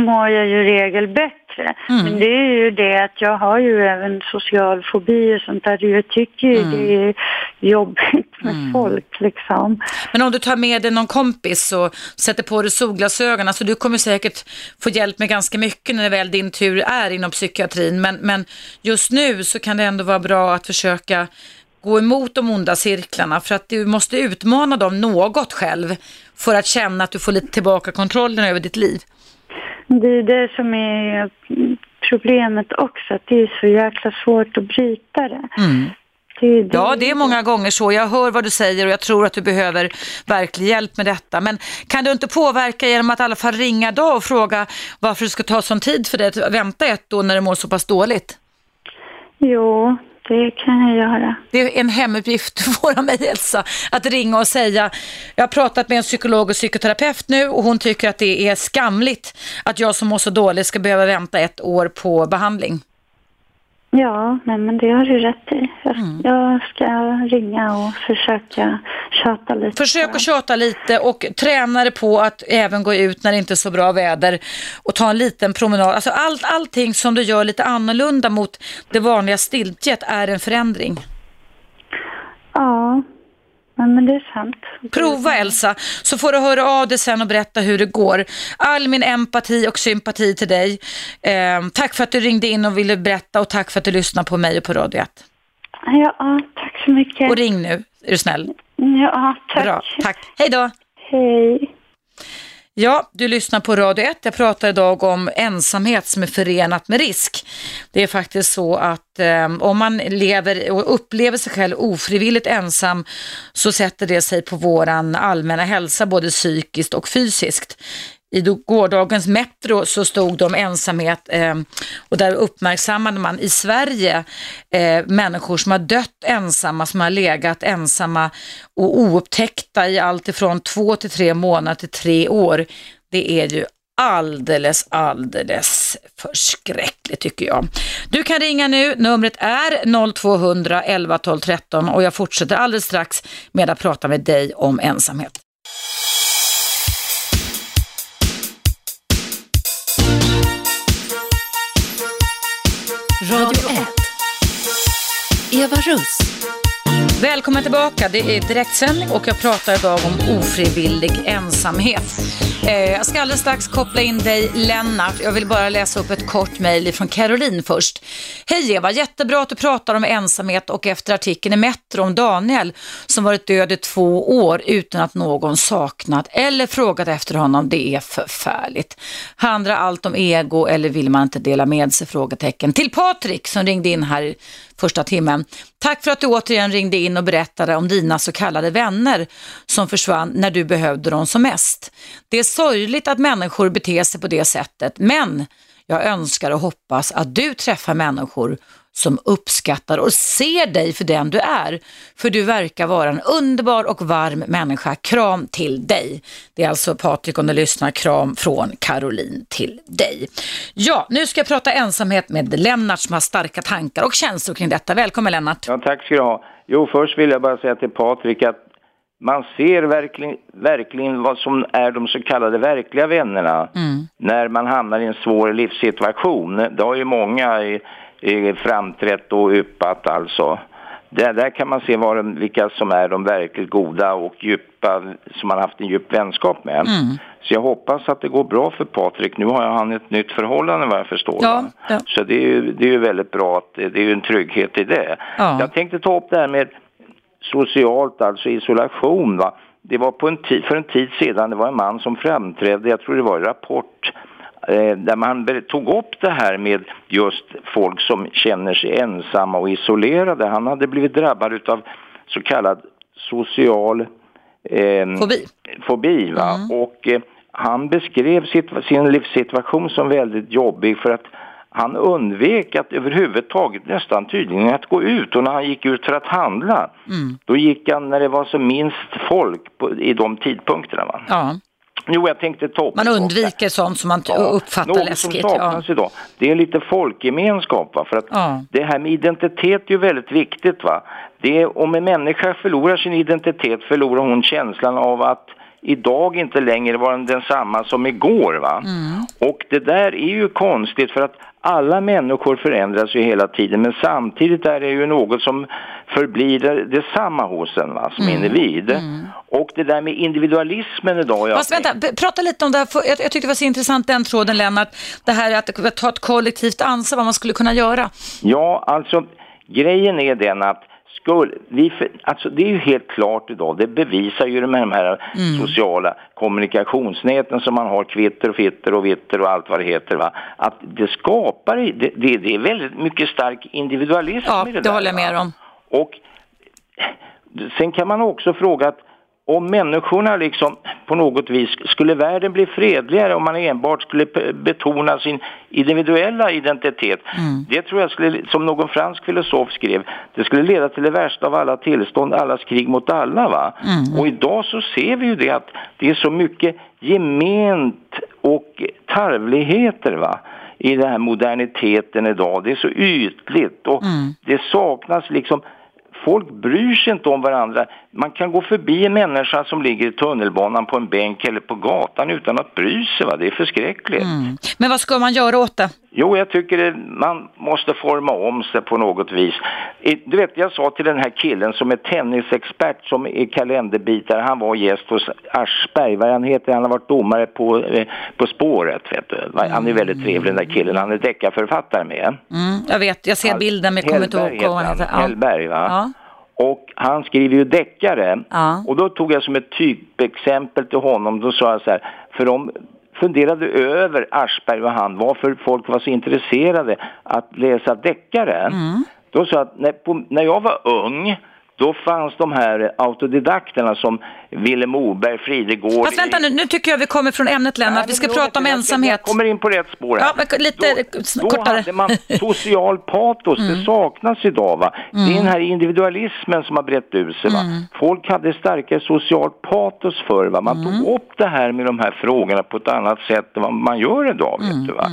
mår jag ju regel bättre. Mm. Men det är ju det att jag har ju även social fobi och sånt där. Jag tycker ju mm. det är jobbigt med mm. folk liksom. Men om du tar med dig någon kompis och sätter på dig solglasögon, alltså du kommer säkert få hjälp med ganska mycket när väl din tur är inom psykiatrin. Men, men just nu så kan det ändå vara bra att försöka gå emot de onda cirklarna för att du måste utmana dem något själv för att känna att du får lite tillbaka kontrollen över ditt liv. Det är det som är problemet också, att det är så jäkla svårt att bryta det. Mm. Det, det, ja, det är många gånger så. Jag hör vad du säger och jag tror att du behöver verklig hjälp med detta. Men kan du inte påverka genom att i alla fall ringa då och fråga varför det ska ta sån tid för dig att vänta ett år när du mår så pass dåligt? Jo, det kan jag göra. Det är en hemuppgift du får av mig Elsa, att ringa och säga, jag har pratat med en psykolog och psykoterapeut nu och hon tycker att det är skamligt att jag som mår så dåligt ska behöva vänta ett år på behandling. Ja, nej, men det har du rätt i. Jag, mm. jag, ska ringa och försöka tjata lite. Försök att tjata lite och träna dig på att även gå ut när det inte är så bra väder och ta en liten promenad. Alltså allt, allting som du gör lite annorlunda mot det vanliga stiltjet är en förändring. Ja, Ja, men det är sant. Prova Elsa, så får du höra av dig sen och berätta hur det går. All min empati och sympati till dig. Eh, tack för att du ringde in och ville berätta och tack för att du lyssnade på mig och på Radio 1. Ja, tack så mycket. Och ring nu, är du snäll? Ja, tack. Bra, tack. Hej då. Hej. Ja, du lyssnar på Radio 1. Jag pratar idag om ensamhet som är förenat med risk. Det är faktiskt så att eh, om man lever och upplever sig själv ofrivilligt ensam så sätter det sig på våran allmänna hälsa både psykiskt och fysiskt. I gårdagens Metro så stod det om ensamhet eh, och där uppmärksammade man i Sverige eh, människor som har dött ensamma, som har legat ensamma och oupptäckta i allt ifrån två till tre månader till tre år. Det är ju alldeles, alldeles förskräckligt tycker jag. Du kan ringa nu, numret är 0200 11 12 13 och jag fortsätter alldeles strax med att prata med dig om ensamhet. Radio 1. Eva Russ. Välkommen tillbaka. Det är direktsändning och jag pratar idag om ofrivillig ensamhet. Eh, jag ska alldeles strax koppla in dig Lennart. Jag vill bara läsa upp ett kort mejl från Caroline först. Hej Eva, jättebra att du pratar om ensamhet och efter artikeln i Metro om Daniel som varit död i två år utan att någon saknat eller frågat efter honom. Det är förfärligt. Handlar allt om ego eller vill man inte dela med sig? Frågetecken. Till Patrik som ringde in här första timmen. Tack för att du återigen ringde in och berättade om dina så kallade vänner som försvann när du behövde dem som mest. Det är sorgligt att människor beter sig på det sättet, men jag önskar och hoppas att du träffar människor som uppskattar och ser dig för den du är. För du verkar vara en underbar och varm människa. Kram till dig. Det är alltså Patrik om du lyssnar, kram från Caroline till dig. Ja, nu ska jag prata ensamhet med Lennart som har starka tankar och känslor kring detta. Välkommen Lennart. Ja, tack ska du ha. Jo, först vill jag bara säga till Patrik att man ser verkligen, verkligen vad som är de så kallade verkliga vännerna Mm. när man hamnar i en svår livssituation. Det har ju många framträtt och yppat alltså. Där, där kan man se de, vilka som är de verkligt goda och djupa, som man haft en djup vänskap med. Mm. Så jag hoppas att det går bra för Patrik. Nu har han ett nytt förhållande vad jag förstår. Ja, ja. Så det är, ju, det är ju väldigt bra att det, det är ju en trygghet i det. Ja. Jag tänkte ta upp det här med socialt, alltså isolation. Va? Det var på en tid, för en tid sedan, det var en man som framträdde, jag tror det var i Rapport, där man tog upp det här med just folk som känner sig ensamma och isolerade. Han hade blivit drabbad av så kallad social eh, Fobi. fobi va? och eh, han beskrev sitt, sin livssituation som väldigt jobbig för att han undvek att överhuvudtaget nästan tydligen att gå ut och när han gick ut för att handla då gick han när det var som minst folk på, i de tidpunkterna. Va? Ja. Jo, jag tänkte ta Man undviker sånt som man t- uppfattar något läskigt. som Ja. saknas idag, det är lite folkgemenskap. Va? För att Ja. det här med identitet är ju väldigt viktigt. Va? Det är, om en människa förlorar sin identitet förlorar hon känslan av att idag inte längre vara densamma som igår. Va? Och det där är ju konstigt för att alla människor förändras ju hela tiden men samtidigt är det ju något som förblir det, detsamma hos en va, som individ. Och det där med individualismen idag. jag Fast vänta, prata lite om det här. Jag, jag tyckte det var så intressant den tråden Lennart. Det här att ta ett kollektivt ansvar, vad man skulle kunna göra. Ja, alltså grejen är den att skulle, vi, alltså det är ju helt klart idag, det bevisar ju de här sociala kommunikationsnäten som man har, Twitter och Fitter och Vitter och allt vad det heter, va? att det skapar, det, det, det är väldigt mycket stark individualism Ja, i det det där. håller jag med va? om. Och sen kan man också fråga att om människorna liksom på något vis, skulle världen bli fredligare om man enbart skulle betona sin individuella identitet? Det tror jag skulle, som någon fransk filosof skrev, det skulle leda till det värsta av alla tillstånd, allas krig mot alla va? Och idag så ser vi ju det att det är så mycket gement och tarvligheter va? i den här moderniteten idag. Det är så ytligt och det saknas liksom Folk bryr sig inte om varandra. Man kan gå förbi en människa som ligger i tunnelbanan på en bänk eller på gatan utan att bry sig. Va? Det är förskräckligt. Men vad ska man göra åt det? Jo, jag tycker det, man måste forma om sig på något vis. Du vet, jag sa till den här killen som är tennisexpert som är kalenderbitare, han var gäst hos Aschberg, vad han heter, han har varit domare på, eh, på spåret. Vet du. Han är väldigt trevlig den där killen, han är deckarförfattare med. Mm, jag vet, jag ser bilden men jag kommer inte ihåg vad han heter. Ja. Hellberg, va? Ja. Och han skriver ju deckare. Ja. Och då tog jag som ett typexempel till honom, då sa jag så här, för de funderade över Aschberg och han, varför folk var så intresserade att läsa deckare. Mm. Då sa jag att när, på, när jag var ung, då fanns de här autodidakterna som Willem Moberg, Fridegård. Fast vänta nu, nu tycker jag vi kommer från ämnet Lennart. Nej, Vi ska prata om ensamhet. Jag kommer in på rätt spår här. Ja, lite då, då kortare. hade man social patos, Mm. det saknas idag va. Det är den här individualismen som har brett ut sig va. Mm. Folk hade starkare socialt patos förr va. Man Mm. tog upp det här med de här frågorna på ett annat sätt än vad man gör idag Mm, vet du va.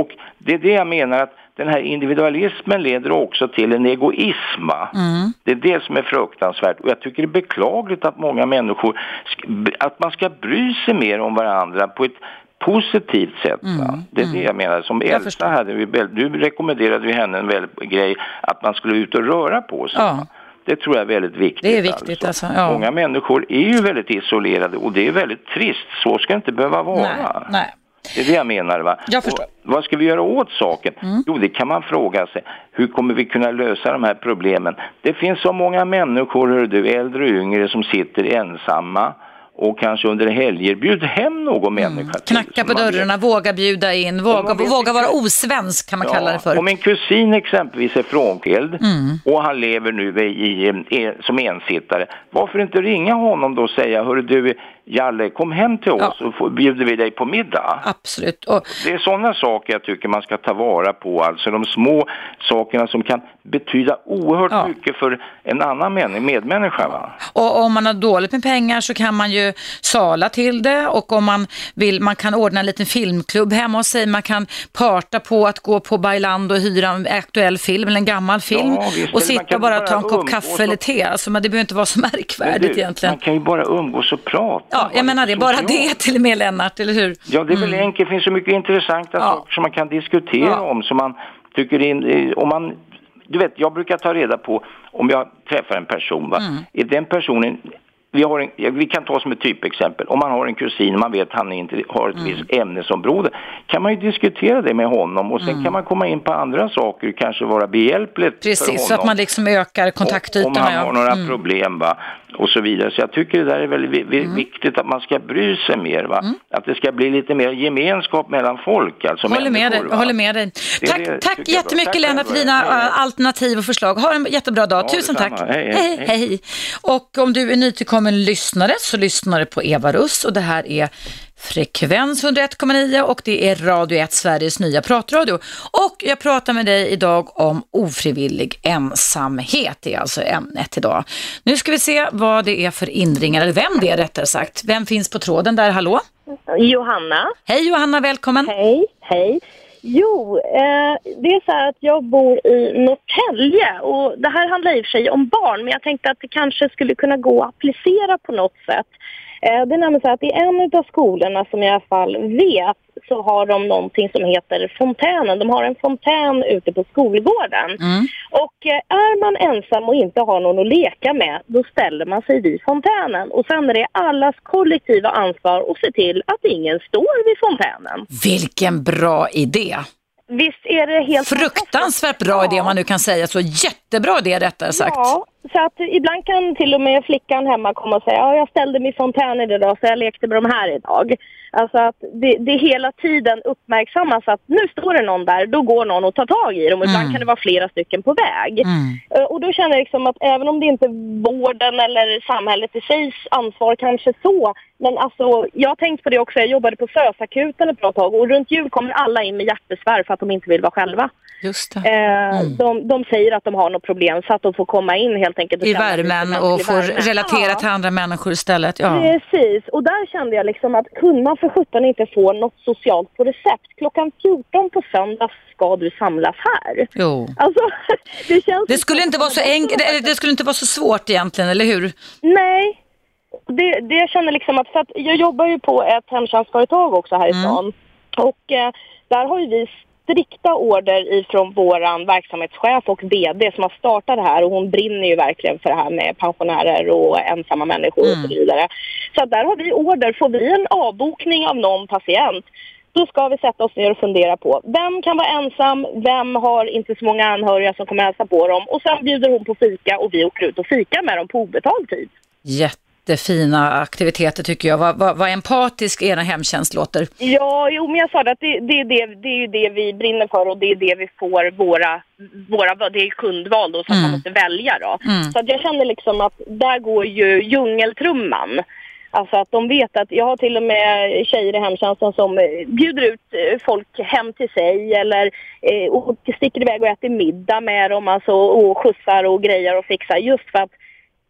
Och det är det jag menar att den här individualismen leder också till en egoism. Mm. Det är det som är fruktansvärt. Och jag tycker det är beklagligt att många människor, sk- att man ska bry sig mer om varandra på ett positivt sätt. Va? Det är det jag menar. Som Mm, Jag Elsa förstår. hade vi, du rekommenderade ju henne en väldigt grej att man skulle ut och röra på sig. Ja. Det tror jag är väldigt viktigt. Det är viktigt, alltså, ja. Många människor är ju väldigt isolerade och det är väldigt trist. Så ska det inte behöva vara. Nej, nej. Det är det jag menar. Va? Jag förstår. Och vad ska vi göra åt saken? Mm. Jo, det kan man fråga sig. Hur kommer vi kunna lösa de här problemen? Det finns så många människor, hör du, äldre och yngre, som sitter ensamma och kanske under helger bjud hem någon människa till. Mm. Knacka på dörrarna, våga bjuda in, våga, vet våga vara osvensk kan man kalla det för. Mm. Om en kusin exempelvis är frånskild och han lever nu i, i, i, som ensittare, varför inte ringa honom då och säga, hörru du, Jalle, kom hem till oss Ja. och bjuder vi dig på middag. Absolut. Och, Det är sådana saker jag tycker man ska ta vara på, alltså de små sakerna som kan betyda oerhört Ja. mycket för en annan män- medmänniska. Va? och om man har dåligt med pengar så kan man ju sala till det och om man vill, man kan ordna en liten filmklubb hemma hos sig, man kan parta på att gå på Bailando och hyra en aktuell film eller en gammal film Ja, visst, och sitta bara och ta en kopp kaffe och- eller te. Alltså, men det behöver inte vara så märkvärdigt du, egentligen. Man kan ju bara umgås och prata. Ja, jag menar det, bara det till och med Lennart, eller hur? Ja, det är väl enkelt. Det finns så mycket intressanta Mm. Ja. saker som man kan diskutera Ja. om. Som man tycker in, om man, du vet, jag brukar ta reda på om jag träffar en person. Va? Mm. Är den personen vi, har en, vi kan ta som ett typexempel. Om man har en kusin och man vet att han inte har ett Mm. visst ämnesområde kan man ju diskutera det med honom och sen Mm. kan man komma in på andra saker, kanske vara behjälpligt för honom. Precis, så att man liksom ökar Om kontaktytorna. han ja. har några Mm. problem va? Och så vidare. Så jag tycker det där är väldigt vi- viktigt att man ska bry sig mer. Va? Mm. Att det ska bli lite mer gemenskap mellan folk. Alltså Håller med dig, va? håller med dig. Det- Tack, det tack jättemycket Tack Lennart för dina Hej, äh, alternativ och förslag. Ha en jättebra dag. Ja, Tusen detsamma. tack. Hej, hej, hej, hej. Och om du är nytillkommen lyssnare så lyssnar du på Eva Russ och det här är Frekvens 101,9 och det är Radio 1, Sveriges nya pratradio. Och jag pratar med dig idag om ofrivillig ensamhet, det är alltså ämnet idag. Nu ska vi se vad det är för inringare, eller vem det är rättare sagt. Vem finns på tråden där, hallå? Johanna. Hej Johanna, välkommen. Hej, hej. Jo, eh, det är så här att jag bor i Norrtälje och det här handlar i och för sig om barn men jag tänkte att det kanske skulle kunna gå att applicera på något sätt. Eh, det är nämligen så att i en av skolorna som jag i alla fall vet så har de någonting som heter fontänen. De har en fontän ute på skolgården. Mm. Och eh, är man ensam och inte har någon att leka med, då ställer man sig vid fontänen. Och sen är det allas kollektiva ansvar att se till att ingen står vid fontänen. Vilken bra idé! Visst är det helt Fruktansvärt bra idé om man nu kan säga så. Jättebra idé rättare sagt. Ja, så att ibland kan till och med flickan hemma komma och säga ja, jag ställde mig i fontänen idag så jag lekte med de här idag. Alltså att det, det hela tiden uppmärksammas att nu står det någon där, då går någon och tar tag i dem och ibland Mm. kan det vara flera stycken på väg. Mm. Eh, Och då känner jag liksom att även om det inte är vården eller samhället i sig ansvar kanske så, men alltså jag har tänkt på det också, jag jobbade på SÖS-akuten ett bra tag och runt jul kommer alla in med hjärtbesvär för att de inte vill vara själva. Just. Eh, Mm. de, de säger att de har något problem så att de får komma in helt enkelt. och I värmen och får värme. relatera Ja. till andra människor istället. Ja. Precis, och där kände jag liksom att kunde man för sjutton inte få något socialt på recept, klockan 14 på söndag ska du samlas här. Jo. Alltså, det känns... Det skulle inte vara så enkelt, eller det skulle inte vara så svårt egentligen, eller hur? Nej, det, det jag känner liksom att, för att jag jobbar ju på ett hemtjänstföretag också här i Mm. stan. Och eh, där har ju vi strikta order ifrån våran verksamhetschef och VD som har startat det här och hon brinner ju verkligen för det här med pensionärer och ensamma människor och Mm. så vidare. Så där har vi order. Får vi en avbokning av någon patient då ska vi sätta oss ner och fundera på vem kan vara ensam, vem har inte så många anhöriga som kommer hälsa på dem och sen bjuder hon på fika och vi åker ut och fikar med dem på obetald tid. Jättefina aktiviteter tycker jag. Vad, vad, vad empatisk era hemtjänst låter. Ja, jo, men jag sa det att det, det, är det, det är ju det vi brinner för och det är det vi får våra, våra det är kundval då att Mm. man måste välja då. Mm. Så att jag känner liksom att där går ju djungeltrumman. Alltså att de vet att jag har till och med tjejer i hemtjänsten som eh, bjuder ut eh, folk hem till sig eller eh, och sticker iväg och äter middag med dem alltså, och skjutsar och grejer och fixar just för att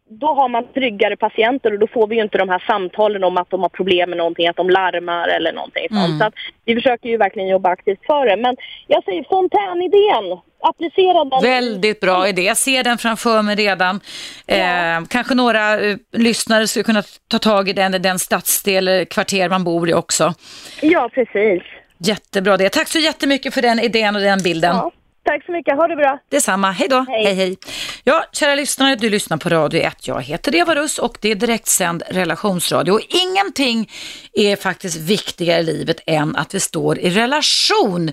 då har man tryggare patienter och då får vi ju inte de här samtalen om att de har problem med någonting, att de larmar eller någonting Mm. sånt. Så att vi försöker ju verkligen jobba aktivt för det. Men jag säger fontänidén, applicera den. Väldigt bra idé. Jag ser den framför mig redan. Eh, kanske några eh, lyssnare skulle kunna ta tag i den, i den stadsdel eller kvarter man bor i också. Ja, precis. Jättebra det. Tack så jättemycket för den idén och den bilden. Ja. Tack så mycket, ha det bra. Detsamma, hej då. Hej. hej hej. Ja, kära lyssnare, du lyssnar på Radio 1. Jag heter Eva Russ och det är direktsänd relationsradio. Och ingenting är faktiskt viktigare i livet än att vi står i relation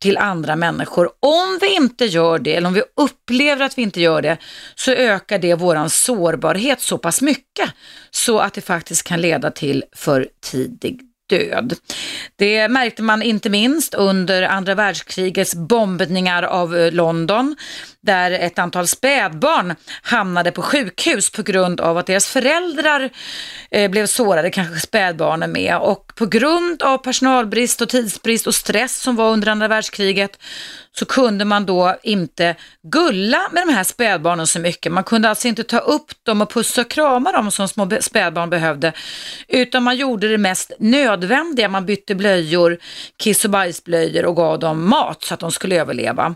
till andra människor. Om vi inte gör det, eller om vi upplever att vi inte gör det, så ökar det våran sårbarhet så pass mycket så att det faktiskt kan leda till för tidig död. Det märkte man inte minst under andra världskrigets bombningar av eh, London där ett antal spädbarn hamnade på sjukhus på grund av att deras föräldrar eh, blev sårade, kanske spädbarnen med. Och på grund av personalbrist och tidsbrist och stress som var under andra världskriget så kunde man då inte gulla med de här spädbarnen så mycket. Man kunde alltså inte ta upp dem och pussa och krama dem som små spädbarn behövde, utan man gjorde det mest nödvändiga. Man bytte blöjor, kiss och bajsblöjor och gav dem mat så att de skulle överleva.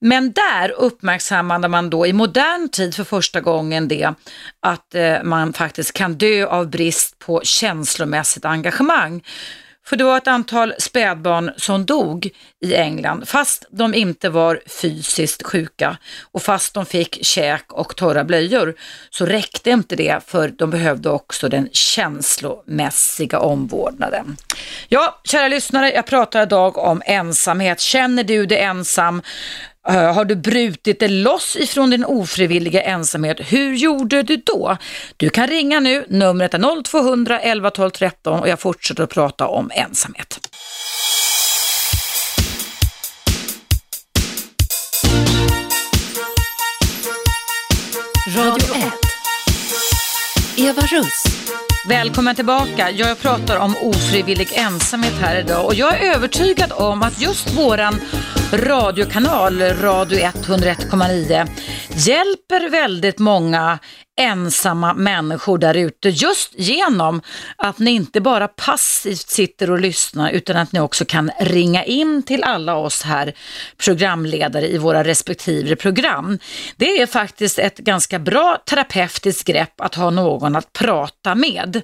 Men där uppmärksammade man då i modern tid för första gången det att eh, man faktiskt kan dö av brist på känslomässigt engagemang. För det var ett antal spädbarn som dog i England fast de inte var fysiskt sjuka och fast de fick käk och torra blöjor så räckte inte det för de behövde också den känslomässiga omvårdnaden. Ja, kära lyssnare, jag pratar idag om ensamhet. Känner du dig ensam? Har du brutit dig loss ifrån din ofrivilliga ensamhet? Hur gjorde du då? Du kan ringa nu, numret är 0200 11 12 13 och jag fortsätter att prata om ensamhet. Radio 1. Eva Russ. Välkommen tillbaka. Jag pratar om ofrivillig ensamhet här idag och jag är övertygad om att just våran radiokanal, Radio 101,9, hjälper väldigt många ensamma människor där ute just genom att ni inte bara passivt sitter och lyssnar utan att ni också kan ringa in till alla oss här programledare i våra respektive program. Det är faktiskt ett ganska bra terapeutiskt grepp att ha någon att prata med.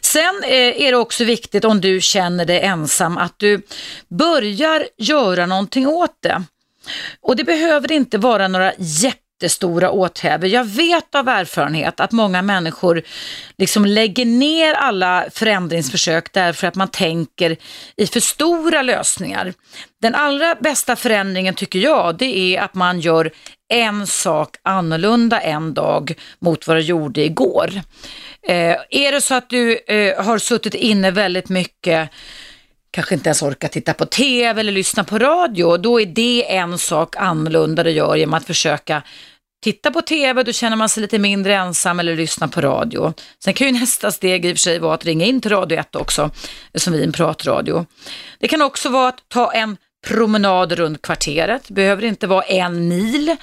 Sen eh, är det också viktigt om du känner dig ensam att du börjar göra någonting åt det. Och det behöver inte vara några jätte jättestora åthävor. Jag vet av erfarenhet att många människor liksom lägger ner alla förändringsförsök därför att man tänker i för stora lösningar. Den allra bästa förändringen tycker jag, det är att man gör en sak annorlunda en dag mot vad du gjorde igår. Eh, är det så att du eh, har suttit inne väldigt mycket kanske inte ens orkar titta på tv eller lyssna på radio, då är det en sak annorlunda du gör genom att försöka titta på tv, då känner man sig lite mindre ensam eller lyssna på radio. Sen kan ju nästa steg i och för sig vara att ringa in till Radio 1 också, som vi en pratradio. Det kan också vara att ta en promenad runt kvarteret, behöver inte vara en mil.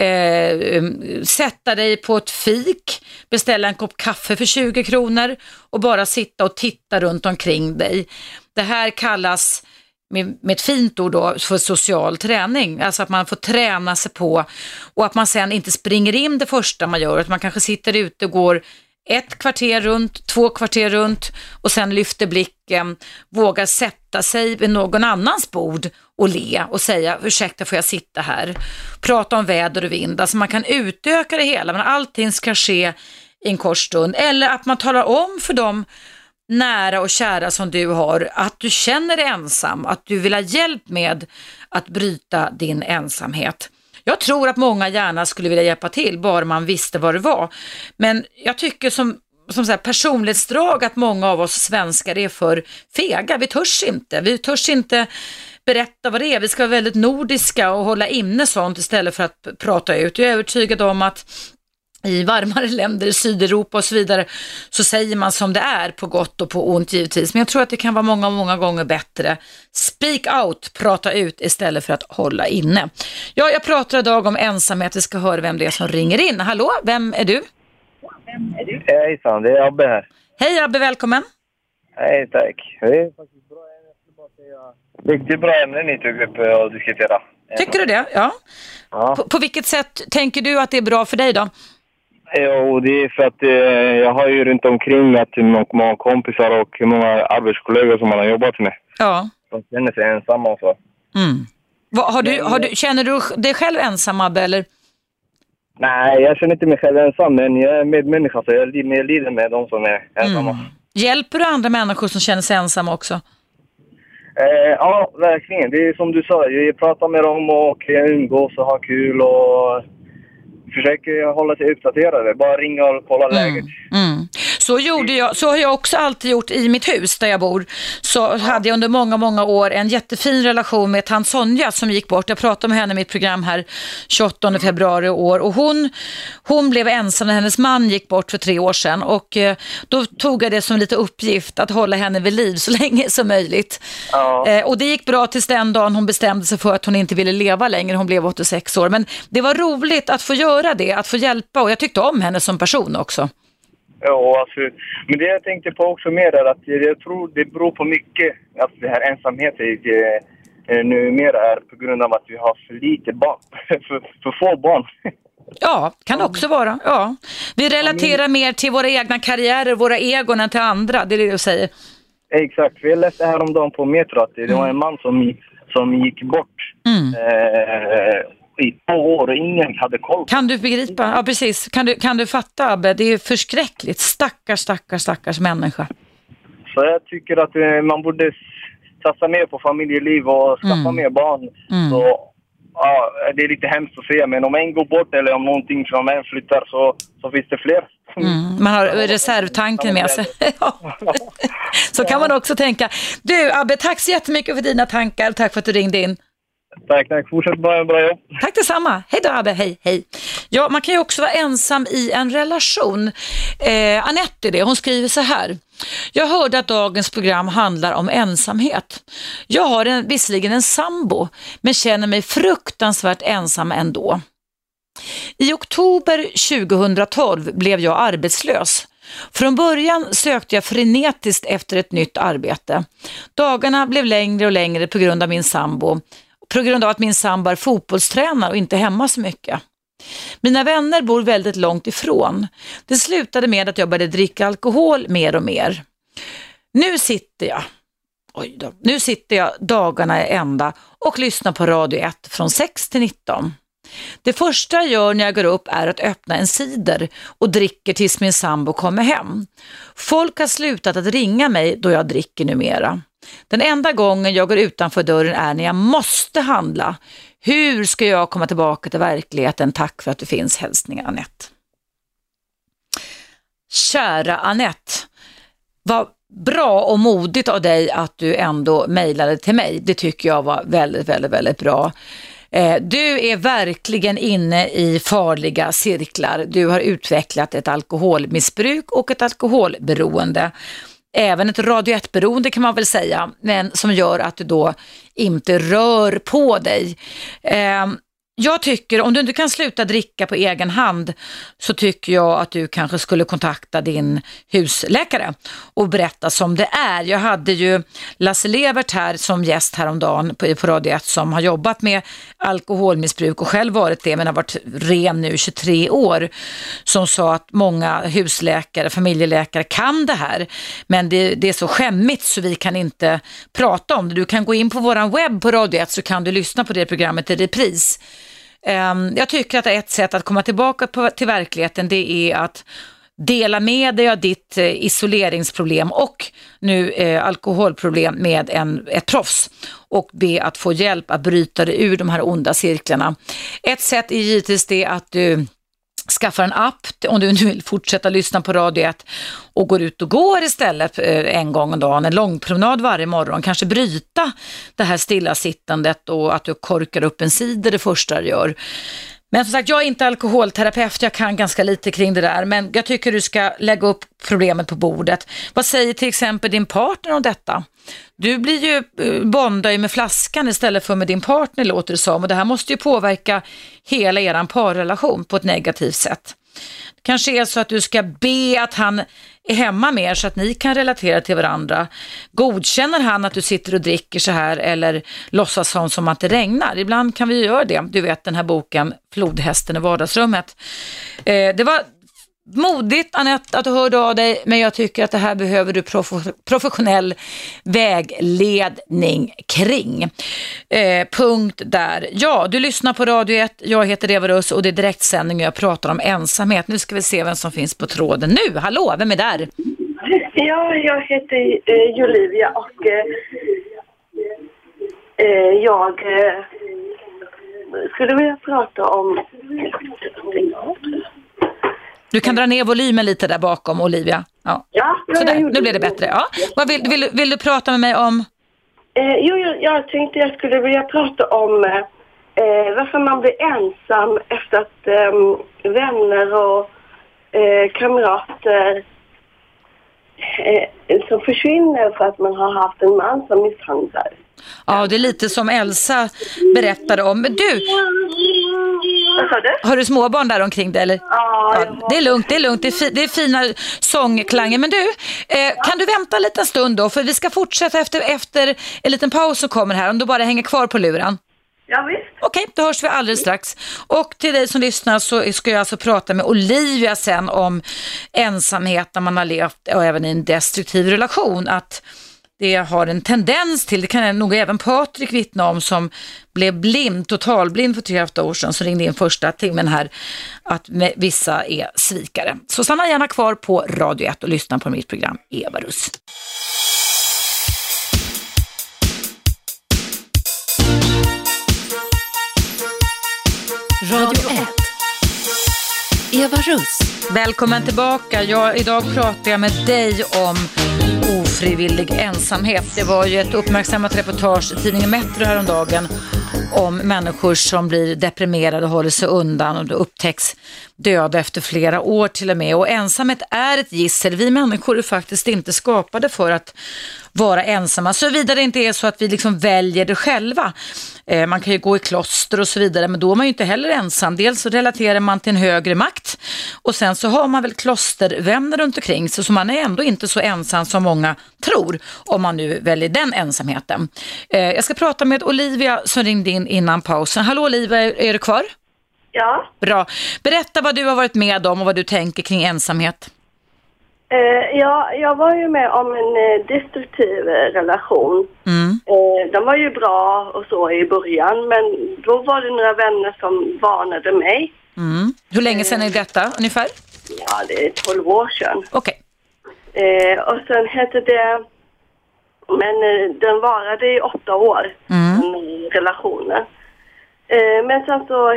Eh, um, sätta dig på ett fik, beställa en kopp kaffe för 20 kronor och bara sitta och titta runt omkring dig. Det här kallas med, med ett fint ord då, för social träning. Alltså att man får träna sig på och att man sen inte springer in det första man gör, att man kanske sitter ute och går ett kvarter runt, två kvarter runt och sen lyfter blicken, vågar sätta sig vid någon annans bord och le och säga ursäkta får jag sitta här? Prata om väder och vind, alltså man kan utöka det hela men allting ska ske i en kort stund. Eller att man talar om för dem nära och kära som du har, att du känner dig ensam, att du vill ha hjälp med att bryta din ensamhet. Jag tror att många gärna skulle vilja hjälpa till, bara man visste vad det var. Men jag tycker som, som så här personlighetsdrag att många av oss svenskar är för fega. Vi törs inte. Vi törs inte berätta vad det är. Vi ska vara väldigt nordiska och hålla inne sånt istället för att prata ut. Jag är övertygad om att i varmare länder i Sydeuropa och så vidare så säger man som det är på gott och på ont givetvis. Men jag tror att det kan vara många, många gånger bättre. Speak out, prata ut istället för att hålla inne. Ja, jag pratar idag om ensamhet. Vi ska höra vem det är som ringer in. Hallå, vem är du? Vem är du? Hejsan, det är Abbe här. Hej Abbe, välkommen. Hej, tack. Det är faktiskt bra. Riktigt bra ämne ni tog upp och diskutera. Tycker du det? Ja. ja. På, på vilket sätt tänker du att det är bra för dig då? Jo, det är för att eh, jag har ju runt omkring att många kompisar och många arbetskollegor som man har jobbat med. Ja. De känner sig ensamma och så. Mm. Va, har du, har du, känner du dig själv ensam, Abbe, eller? Nej, jag känner inte mig själv ensam, men jag är medmänniska så jag, jag lider med de som är ensamma. Mm. Hjälper du andra människor som känner sig ensamma också? Eh, ja, verkligen. Det är som du sa, jag pratar med dem och jag umgås och har kul och försöker hålla sig uppdaterade. Bara ringa och kolla mm. läget. Mm. Så, gjorde jag, så har jag också alltid gjort i mitt hus där jag bor. Så hade jag under många, många år en jättefin relation med tant Sonja som gick bort. Jag pratade med henne i mitt program här 28 februari i år och hon, hon blev ensam när hennes man gick bort för tre år sedan och eh, då tog jag det som lite uppgift att hålla henne vid liv så länge som möjligt. Ja. Eh, och det gick bra tills den dagen hon bestämde sig för att hon inte ville leva längre. Hon blev 86 år. Men det var roligt att få göra det, att få hjälpa och jag tyckte om henne som person också. Ja, alltså, men det jag tänkte på också mer är att jag tror det beror på mycket, alltså det här ensamheten eh, numera är på grund av att vi har för lite barn, för, för få barn. Ja, kan det också vara. Ja. Vi relaterar mer till våra egna karriärer, våra egon än till andra. Det är det du säger. Exakt, jag läste häromdagen på Metro att det var en man som, som gick bort Mm. eh, i två år och ingen hade koll. Kan du begripa? Ja, precis. Kan du, kan du fatta, Abbe? Det är förskräckligt. Stackars, stackars, stackars människa. Så jag tycker att eh, man borde satsa mer på familjeliv och skaffa Mm. mer barn. Mm. Så, ja, det är lite hemskt att säga, men om en går bort eller om någonting från en flyttar så, så finns det fler. Mm. Man har reservtanken med sig. Så kan man också tänka. Du, Abbe, tack så jättemycket för dina tankar. Tack för att du ringde in. Tack, tack. Fortsätt bra, bra jobb. Tack detsamma. Hej då Abbe, hej, hej. Ja, man kan ju också vara ensam i en relation. Eh, Anette är det, hon skriver så här. Jag hörde att dagens program handlar om ensamhet. Jag har en, visserligen en sambo, men känner mig fruktansvärt ensam ändå. I oktober 2012 blev jag arbetslös. Från början sökte jag frenetiskt efter ett nytt arbete. Dagarna blev längre och längre på grund av min sambo. På grund av att min sambo är fotbollstränare och inte hemma så mycket. Mina vänner bor väldigt långt ifrån. Det slutade med att jag började dricka alkohol mer och mer. Nu sitter jag, oj då, nu sitter jag dagarna i ända och lyssnar på Radio 1 från 6 till 19. Det första jag gör när jag går upp är att öppna en cider och dricker tills min sambo kommer hem. Folk har slutat att ringa mig då jag dricker numera. Den enda gången jag går utanför dörren är när jag måste handla. Hur ska jag komma tillbaka till verkligheten? Tack för att du finns. Hälsningar Anette. Kära Anette, vad bra och modigt av dig att du ändå mejlade till mig. Det tycker jag var väldigt, väldigt, väldigt bra. Eh, du är verkligen inne i farliga cirklar. Du har utvecklat ett alkoholmissbruk och ett alkoholberoende. Även ett radio 1-beroende kan man väl säga, men som gör att du då inte rör på dig. Ehm, jag tycker, om du inte kan sluta dricka på egen hand, så tycker jag att du kanske skulle kontakta din husläkare och berätta som det är. Jag hade ju Lasse Levert här som gäst häromdagen på, på Radio 1 som har jobbat med alkoholmissbruk och själv varit det men har varit ren nu 23 år. Som sa att många husläkare, familjeläkare kan det här men det, det är så skämmigt så vi kan inte prata om det. Du kan gå in på våran webb på Radio 1 så kan du lyssna på det programmet i repris. Ehm, jag tycker att ett sätt att komma tillbaka på, till verkligheten det är att dela med dig av ditt eh, isoleringsproblem och nu eh, alkoholproblem med en, ett proffs och be att få hjälp att bryta dig ur de här onda cirklarna. Ett sätt är givetvis det att du skaffar en app om du nu vill fortsätta lyssna på Radio 1 och går ut och går istället eh, en gång om dagen, en långpromenad varje morgon, kanske bryta det här stillasittandet och att du korkar upp en cider det första du gör. Men som sagt, jag är inte alkoholterapeut, jag kan ganska lite kring det där, men jag tycker du ska lägga upp problemet på bordet. Vad säger till exempel din partner om detta? Du blir ju, eh, bondar ju med flaskan istället för med din partner låter det som och det här måste ju påverka hela er parrelation på ett negativt sätt. Kanske är så att du ska be att han är hemma mer så att ni kan relatera till varandra. Godkänner han att du sitter och dricker så här eller låtsas som, som att det regnar? Ibland kan vi ju göra det. Du vet den här boken Flodhästen i vardagsrummet. Eh, det var modigt Anette att du hörde av dig men jag tycker att det här behöver du prof- professionell vägledning kring. Eh, punkt där. Ja, du lyssnar på Radio 1. Jag heter Eva Russ och det är direktsändning och jag pratar om ensamhet. Nu ska vi se vem som finns på tråden nu. Hallå, vem är där? Ja, jag heter eh, Jolivia och eh, eh, jag eh, skulle vilja prata om... Du kan dra ner volymen lite där bakom Olivia. Ja, Ja, Sådär, nu blev det bättre. Ja. Vad vill, vill, vill du prata med mig om? Eh, jo, jag, jag tänkte jag skulle vilja prata om eh, eh, varför man blir ensam efter att eh, vänner och eh, kamrater eh, som försvinner för att man har haft en man som misshandlar. Ja, det är lite som Elsa berättade om. Men du, har du småbarn där omkring dig eller? Ja, det är lugnt, det är lugnt. Det är, fi, det är fina sångklanger. Men du, eh, kan du vänta en liten stund då? För vi ska fortsätta efter, efter en liten paus som kommer här. Om du bara hänger kvar på luren. Ja, visst. Okej, då hörs vi alldeles strax. Och till dig som lyssnar så ska jag alltså prata med Olivia sen om ensamhet när man har levt och även i en destruktiv relation. Att det har en tendens till, det kan nog även Patrik vittna om som blev blind, totalblind för tre och ett halvt år sedan, som ringde in första timmen här, att vissa är svikare. Så stanna gärna kvar på Radio 1 och lyssna på mitt program Eva Russ. Radio 1. Eva Russ. Välkommen tillbaka. Jag, idag pratar jag med dig om ofrivillig ensamhet. Det var ju ett uppmärksammat reportage i tidningen Metro häromdagen om människor som blir deprimerade och håller sig undan och det upptäcks döda efter flera år till och med. Och ensamhet är ett gissel. Vi människor är faktiskt inte skapade för att vara ensamma, såvida det inte är så att vi liksom väljer det själva. Eh, man kan ju gå i kloster och så vidare, men då är man ju inte heller ensam. Dels så relaterar man till en högre makt och sen så har man väl klostervänner runt omkring sig, så man är ändå inte så ensam som många tror, om man nu väljer den ensamheten. Eh, jag ska prata med Olivia som ringde in innan pausen. Hallå Olivia, är, är du kvar? Ja. Bra. Berätta vad du har varit med om och vad du tänker kring ensamhet. Eh, ja, jag var ju med om en eh, destruktiv eh, relation. Mm. Eh, den var ju bra och så i början, men då var det några vänner som varnade mig. Mm. Hur länge sedan är detta ungefär? Ja, det är 12 år sedan. Okej. Eh, och sen hette det... Men eh, den varade i åtta år, Mm. den relationen. Eh, men sen så...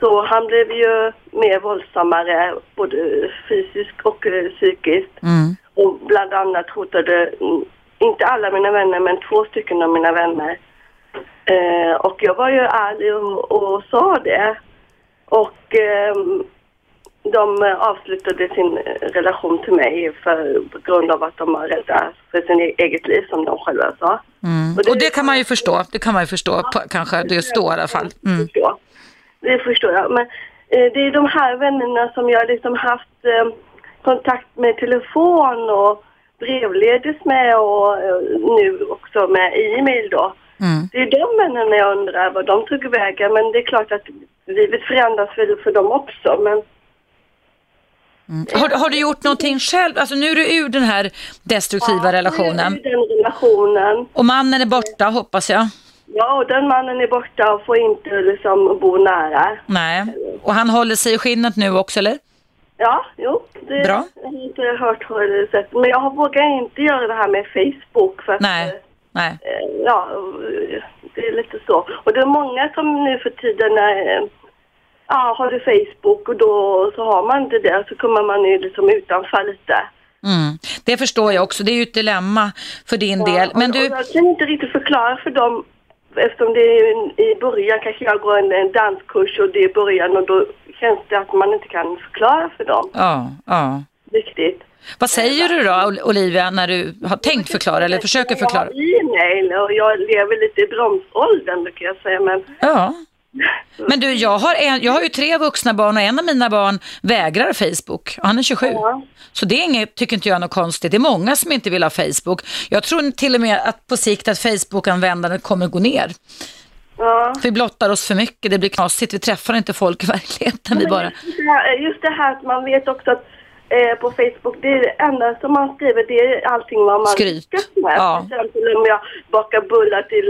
Eh, eh, så han blev ju mer våldsammare, både fysiskt och eh, psykiskt. Mm. Och bland annat hotade, mm, inte alla mina vänner, men två stycken av mina vänner. Eh, och jag var ju ärlig och, och sa det. Och ehm, de eh, avslutade sin eh, relation till mig för, på grund av att de var rädda för sin e- eget liv, som de själva sa. Mm. Och det kan man ju förstå, det kan man ju förstå, på, kanske det står i alla fall. Mm. Det förstår jag. Men eh, det är de här vännerna som jag liksom haft eh, kontakt med telefon och brevledes med och eh, nu också med e-mail då. Mm. Det är de vännerna jag undrar vad de tog vägen. Men det är klart att livet förändras väl för dem också. Men Mm. Har, har du gjort någonting själv? Alltså nu är du ur den här destruktiva relationen. i den relationen. Och mannen är borta hoppas jag. Ja, och den mannen är borta och får inte liksom bo nära. Nej. Och han håller sig i skinnet nu också eller? Ja, jo. Det Bra. Jag har inte hört det sett. Men jag vågar inte göra det här med Facebook. För att, Nej. Nej. eh, Ja, eh, det är lite så. Och det är många som nu för tiden är, eh, ja, har du Facebook och då så har man inte det så kommer man ju liksom utanför lite. Mm. Det förstår jag också, det är ju ett dilemma för din del. Men och, du, och jag kan inte riktigt förklara för dem eftersom det är i början kanske jag går en, en danskurs och det är början och då känns det att man inte kan förklara för dem ja, ja. riktigt. Vad säger du då Ol- Olivia när du har tänkt förklara eller försöker förklara? Jag har e-mail och jag lever lite i bromsåldern brukar jag säga men Ja. Men du, jag har, en, jag har ju tre vuxna barn och en av mina barn vägrar Facebook. Han är 27. Ja. Så det är inget, tycker inte jag är något konstigt. Det är många som inte vill ha Facebook. Jag tror till och med att på sikt att Facebook-användandet kommer gå ner. ja. För vi blottar oss för mycket, det blir knasigt. Vi träffar inte folk i verkligheten. Vi bara... Just det, här, just det här att man vet också att eh, på Facebook, det är det enda som man skriver, det är allting vad man Skryt. med. Ja. Till exempel om jag bakar bullar till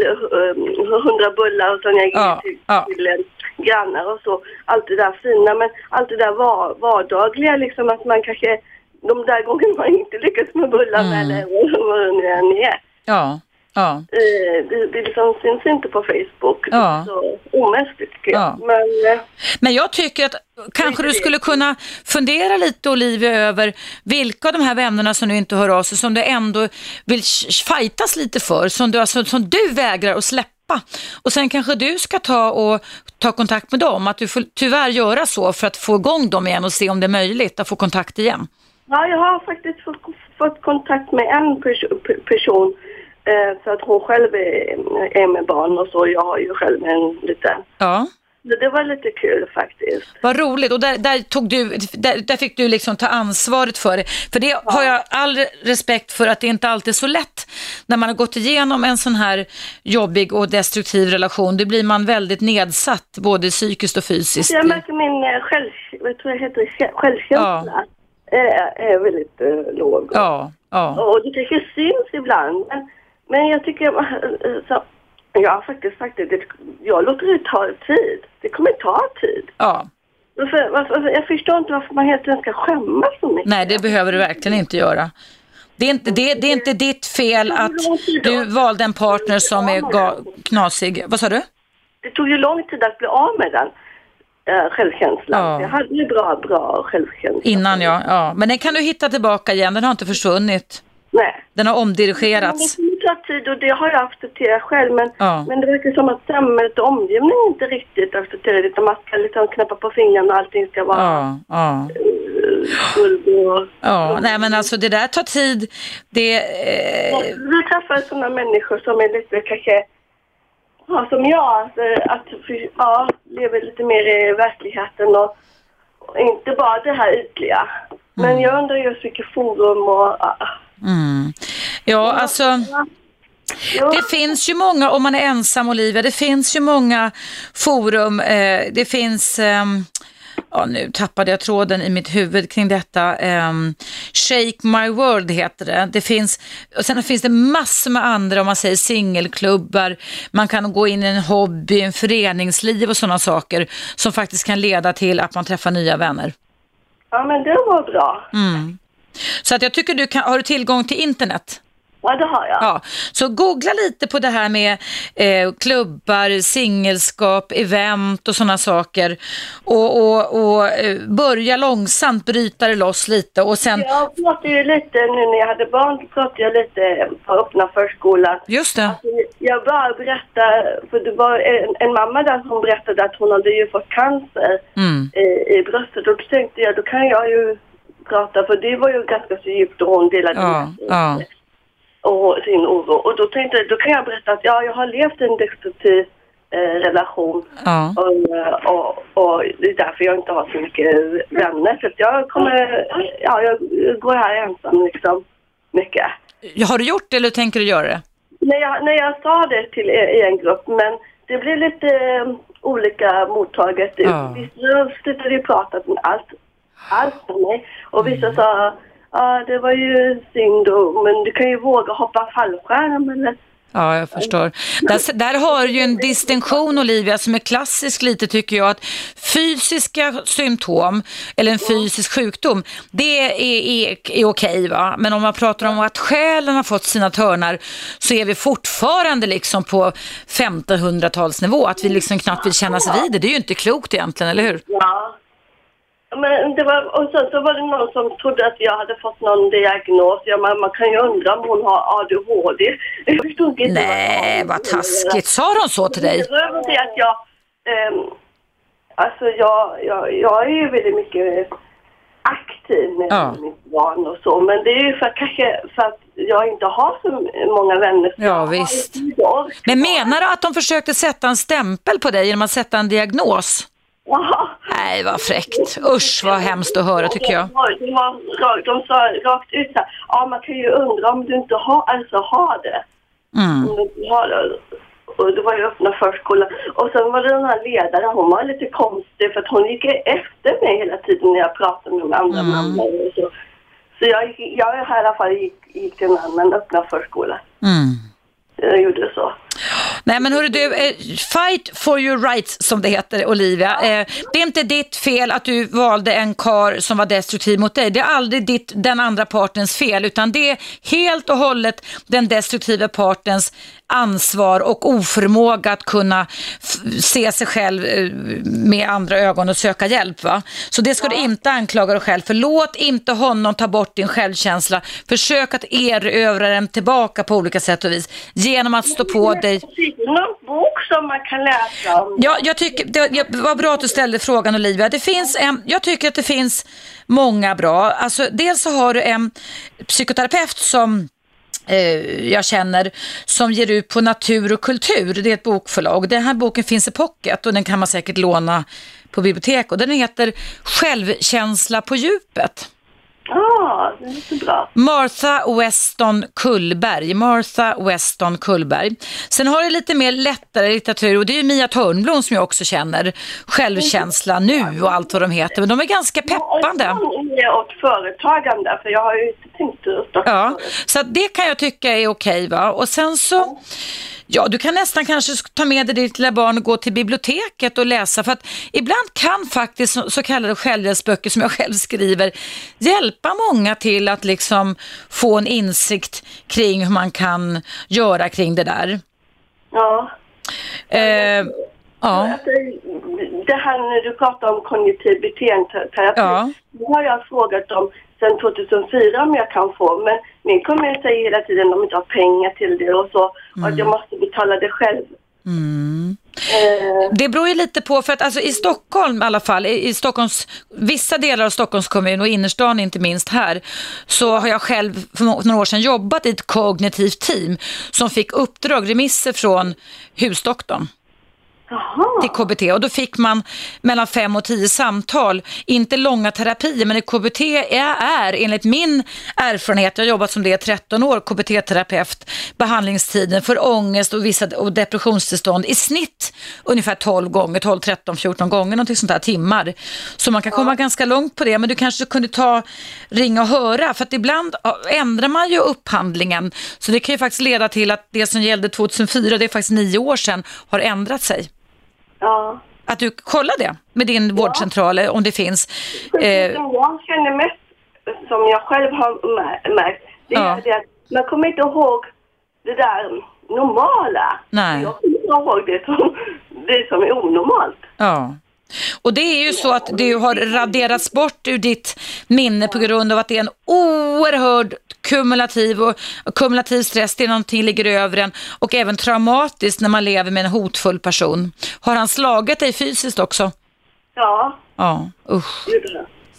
hundra bullar och sen jag ger Ja, till, ja. till eh, grannar och så. Allt det där fina, men allt det där var, vardagliga liksom att man kanske de där gångerna man inte lyckas med bullarna Mm. eller vad det nu än är. Ja. Ja. Det, det liksom syns inte på Facebook. Ja. Det är så omänskligt tycker jag. Ja. Men eh, Men jag tycker att kanske du skulle kunna fundera lite Olivia över vilka av de här vännerna som du inte hör av sig som du ändå vill fightas lite för, som du, alltså, som du vägrar att släppa. Och sen kanske du ska ta och ta kontakt med dem, att du får tyvärr göra så för att få igång dem igen och se om det är möjligt att få kontakt igen. ja, jag har faktiskt fått, fått kontakt med en pers- pe- person. Eh, för att hon själv är, med barn och så. Jag har ju själv en liten. Ja. Det var lite kul faktiskt. Vad roligt och där, där, tog du, där, där fick du liksom ta ansvaret för det. För det har jag all respekt för att det inte alltid är så lätt när man har gått igenom en sån här jobbig och destruktiv relation. Då blir man väldigt nedsatt både psykiskt och fysiskt. Jag märker min eh, själv, vad tror jag heter, Själ- självkänsla är, är väldigt eh, låg. Ja, ja. Och det kanske syns ibland. Men, men jag tycker, så, jag har faktiskt sagt det, jag låter det ta tid. Det kommer ta tid. ja. Varför, varför, jag förstår inte varför man tiden ska skämmas så mycket. Nej, det behöver du verkligen inte göra. Det är inte, det, det är inte ditt fel att du valde en partner som är knasig. Vad sa du? Det tog ju lång tid att bli av med den eh, självkänslan. Ja. Jag hade ju bra, bra självkänsla. Innan ja, ja. Men den kan du hitta tillbaka igen, den har inte försvunnit. Nej. Den har omdirigerats. Det kommer ta tid och det har jag accepterat själv. Men, Ja. men det verkar som att samhället och omgivningen inte riktigt accepterar det. Utan man ska liksom knäppa på fingrarna och allting ska vara Ja, ja. och... Ja, nej men alltså det där tar tid. Det, eh, Vi träffar sådana människor som är lite kanske, ja, som jag, alltså, att ja, lever lite mer i verkligheten och, och inte bara det här ytliga. Men jag undrar just vilket forum och... ja. mm. Ja, alltså det finns ju många, om man är ensam Olivia, det finns ju många forum. Eh, det finns, ehm, ja nu tappade jag tråden i mitt huvud kring detta. ehm, Shake My World heter det. Det finns, och sen finns det massor med andra, om man säger singelklubbar, man kan gå in i en hobby, en föreningsliv och sådana saker som faktiskt kan leda till att man träffar nya vänner. ja, men det var bra. Mm. Så att jag tycker du kan, har du tillgång till internet? Ja, det har jag. Ja, så googla lite på det här med eh, klubbar, singelskap, event och sådana saker. Och, och, och eh, börja långsamt bryta det loss lite och sen, Jag pratade ju lite nu när jag hade barn, pratade jag lite på öppna förskolan. just det, Jag bara berättade, för det var en, en mamma där som berättade att hon hade ju fått cancer mm, i, i bröstet. Och då tänkte jag, då kan jag ju prata, för det var ju ganska så djupt och hon delade ja, med ja, och sin oro. Och då tänkte jag, då kan jag berätta att ja, jag har levt en destruktiv eh, relation. ja, Och, eh, och, och det är därför jag inte har så mycket vänner. För att jag kommer, ja, jag går här ensam liksom mycket. Har du gjort det eller tänker du göra det? När jag, när jag sa det till er i en grupp, men det blev lite eh, olika mottaget. Ja. Vissa slutade ju prata om allt, allt med mig och vissa sa Ja, det var ju synd, och, men du kan ju våga hoppa fallskärm eller... Ja, jag förstår. Där, där har ju en distinktion Olivia som är klassisk lite tycker jag att fysiska symptom eller en fysisk sjukdom det är, är, är okej va. Men om man pratar om att själen har fått sina törnar så är vi fortfarande liksom på 1500-talsnivå att vi liksom knappt vill kännas vid det. Det är ju inte klokt egentligen, eller hur? Ja. Men det var, och sen så var det någon som trodde att jag hade fått någon diagnos. Ja, man, man kan ju undra om hon har ADHD. Jag förstod inte Nej, vad taskigt. Sa de så till dig? Det var det att jag... ehm, alltså jag, jag, jag är ju väldigt mycket aktiv med Ja. mitt barn och så. Men det är ju för, kanske för att jag inte har så många vänner. Ja, visst. Men menar du att de försökte sätta en stämpel på dig genom att sätta en diagnos? Nej, vad fräckt. Usch, vad hemskt att höra tycker jag. De, var, de, sa rakt ut så här, ja man kan ju undra om du inte har, alltså har det. Mm. Om du inte har det. Och det var ju öppna förskolan. Och sen var det den här ledaren, hon var lite konstig för att hon gick efter mig hela tiden när jag pratade med andra Mm. mammor och så. Så jag, jag i alla fall gick, gick till en annan öppna förskola. Mm. Jag gjorde så. Nej men hörru du, eh, fight for your rights som det heter Olivia. Eh, det är inte ditt fel att du valde en kar som var destruktiv mot dig. Det är aldrig ditt, den andra partens fel utan det är helt och hållet den destruktiva partens ansvar och oförmåga att kunna se sig själv eh, med andra ögon och söka hjälp. Va? Så det ska ja. du inte anklaga dig själv för. Låt inte honom ta bort din självkänsla. Försök att erövra den tillbaka på olika sätt och vis genom att stå på dig. Någon bok som man kan läsa om? Ja, jag tycker, det var bra att du ställde frågan Olivia. Det finns en, jag tycker att det finns många bra. Alltså, dels så har du en psykoterapeut som Eh, jag känner som ger ut på Natur och kultur. Det är ett bokförlag. Den här boken finns i pocket och den kan man säkert låna på bibliotek och den heter Självkänsla på djupet. Ah, det låter bra. Martha Weston Kullberg. Martha Weston Kullberg. Sen har det lite mer lättare litteratur och det är Mia Törnblom som jag också känner. Självkänsla nu och allt vad de heter. Men de är ganska peppande. Ja, åt företagande för jag har ju inte tänkt ut Ja, så det kan jag tycka är okej va. Och sen så Ja, du kan nästan kanske ta med dig ditt lilla barn och gå till biblioteket och läsa för att ibland kan faktiskt så kallade självhjälpsböcker som jag själv skriver hjälpa många till att liksom få en insikt kring hur man kan göra kring det där. Ja. Eh, ja. Alltså, det här när du pratar om kognitiv beteendeterapi, ja. det har jag frågat om sedan 2004 om jag kan få. Men min kommun säger hela tiden att de inte har pengar till det och så. Mm. Och att jag måste betala det själv. Mm. Eh. Det beror ju lite på, för att alltså, i Stockholm i alla fall, i, i Stockholms, vissa delar av Stockholms kommun och innerstan inte minst här, så har jag själv för några år sedan jobbat i ett kognitivt team som fick uppdrag, remisser från husdoktorn. Aha. till KBT och då fick man mellan fem och tio samtal, inte långa terapier men KBT är, är enligt min erfarenhet, jag har jobbat som det i 13 år, KBT-terapeut, behandlingstiden för ångest och vissa och depressionstillstånd i snitt ungefär 12 gånger, 12, 13, 14 gånger, någonting sånt där timmar. Så man kan komma ja. ganska långt på det, men du kanske kunde ta, ringa och höra, för att ibland ändrar man ju upphandlingen, så det kan ju faktiskt leda till att det som gällde 2004, det är faktiskt nio år sedan, har ändrat sig. Ja. Att du kollar det med din ja. vårdcentral om det finns. Eh... Jag känner mest som jag själv har märkt, det ja. är det att man kommer inte ihåg det där normala. Nej. Jag kommer inte ihåg det som, det som är onormalt. Ja. Och det är ju så att du har raderats bort ur ditt minne på grund av att det är en oerhörd kumulativ och kumulativ stress, det är någonting ligger över en och även traumatiskt när man lever med en hotfull person. Har han slagit dig fysiskt också? Ja. Ja, usch.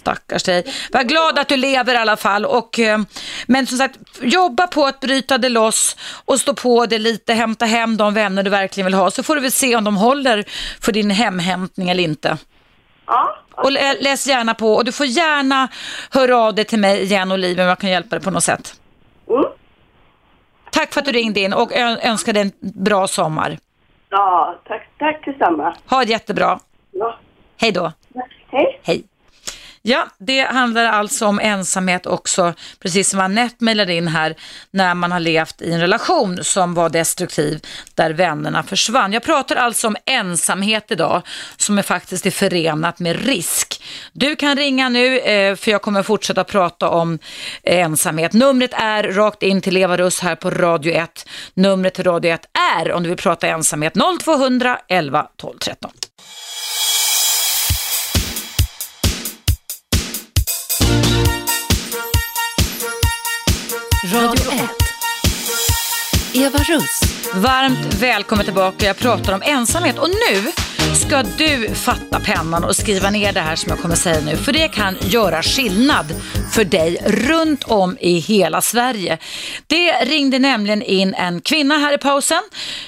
Stackars dig. Var glad att du lever i alla fall. Och, eh, men som sagt, jobba på att bryta det loss och stå på det lite, hämta hem de vänner du verkligen vill ha. Så får du väl se om de håller för din hemhämtning eller inte. Ja. Och läs gärna på och du får gärna höra av dig till mig igen Olivia om jag kan hjälpa dig på något sätt. Mm. Tack för att du ringde in och önskar dig en bra sommar. Ja, tack, tack detsamma. Ha det jättebra. Ja. Hej då. Hej. Hej. Ja, det handlar alltså om ensamhet också, precis som Anette mejlade in här, när man har levt i en relation som var destruktiv, där vännerna försvann. Jag pratar alltså om ensamhet idag, som är faktiskt är förenat med risk. Du kan ringa nu, eh, för jag kommer fortsätta prata om ensamhet. Numret är rakt in till Eva Russ här på Radio 1. Numret till Radio 1 är, om du vill prata ensamhet, 0200 11 12 13. Radio 1. Eva Russ. Varmt välkommen tillbaka. Jag pratar om ensamhet och nu ska du fatta pennan och skriva ner det här som jag kommer säga nu. För det kan göra skillnad för dig runt om i hela Sverige. Det ringde nämligen in en kvinna här i pausen.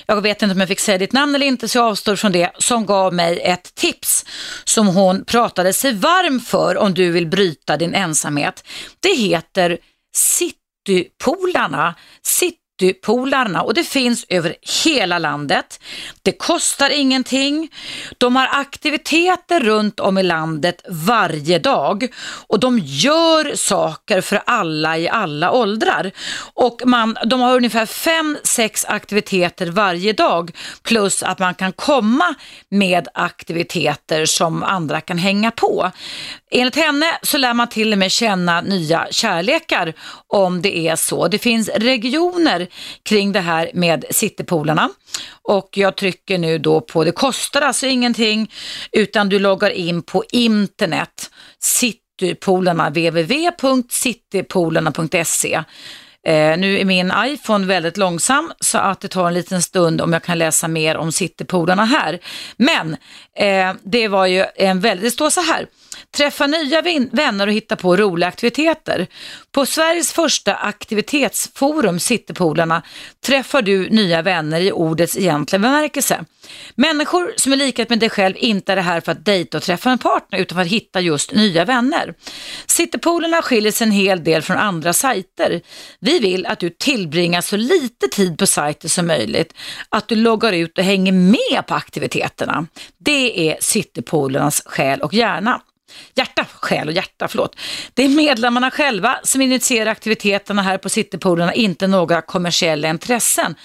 Jag vet inte om jag fick säga ditt namn eller inte så jag avstår från det. Som gav mig ett tips som hon pratade sig varm för om du vill bryta din ensamhet. Det heter Sitt Citypolarna, Citypolarna och det finns över hela landet. Det kostar ingenting. De har aktiviteter runt om i landet varje dag och de gör saker för alla i alla åldrar. Och man, de har ungefär fem, sex aktiviteter varje dag plus att man kan komma med aktiviteter som andra kan hänga på. Enligt henne så lär man till och med känna nya kärlekar om det är så. Det finns regioner kring det här med citypoolarna och jag trycker nu då på, det kostar alltså ingenting utan du loggar in på internet, citypoolarna, www.citypoolarna.se Eh, nu är min iPhone väldigt långsam så att det tar en liten stund om jag kan läsa mer om citypoolarna här. Men eh, det var ju en väldigt, det står så här, Träffa nya vänner och hitta på roliga aktiviteter. På Sveriges första aktivitetsforum, Citypolarna, träffar du nya vänner i ordets egentliga bemärkelse. Människor som är lika med dig själv inte är här för att dejta och träffa en partner utan för att hitta just nya vänner. Citypolarna skiljer sig en hel del från andra sajter. Vi vill att du tillbringar så lite tid på sajten som möjligt, att du loggar ut och hänger med på aktiviteterna. Det är Citypolarnas själ och hjärna. Hjärta, själ och hjärta, förlåt. Det är medlemmarna själva som initierar aktiviteterna här på Citypoolerna, inte några kommersiella intressen.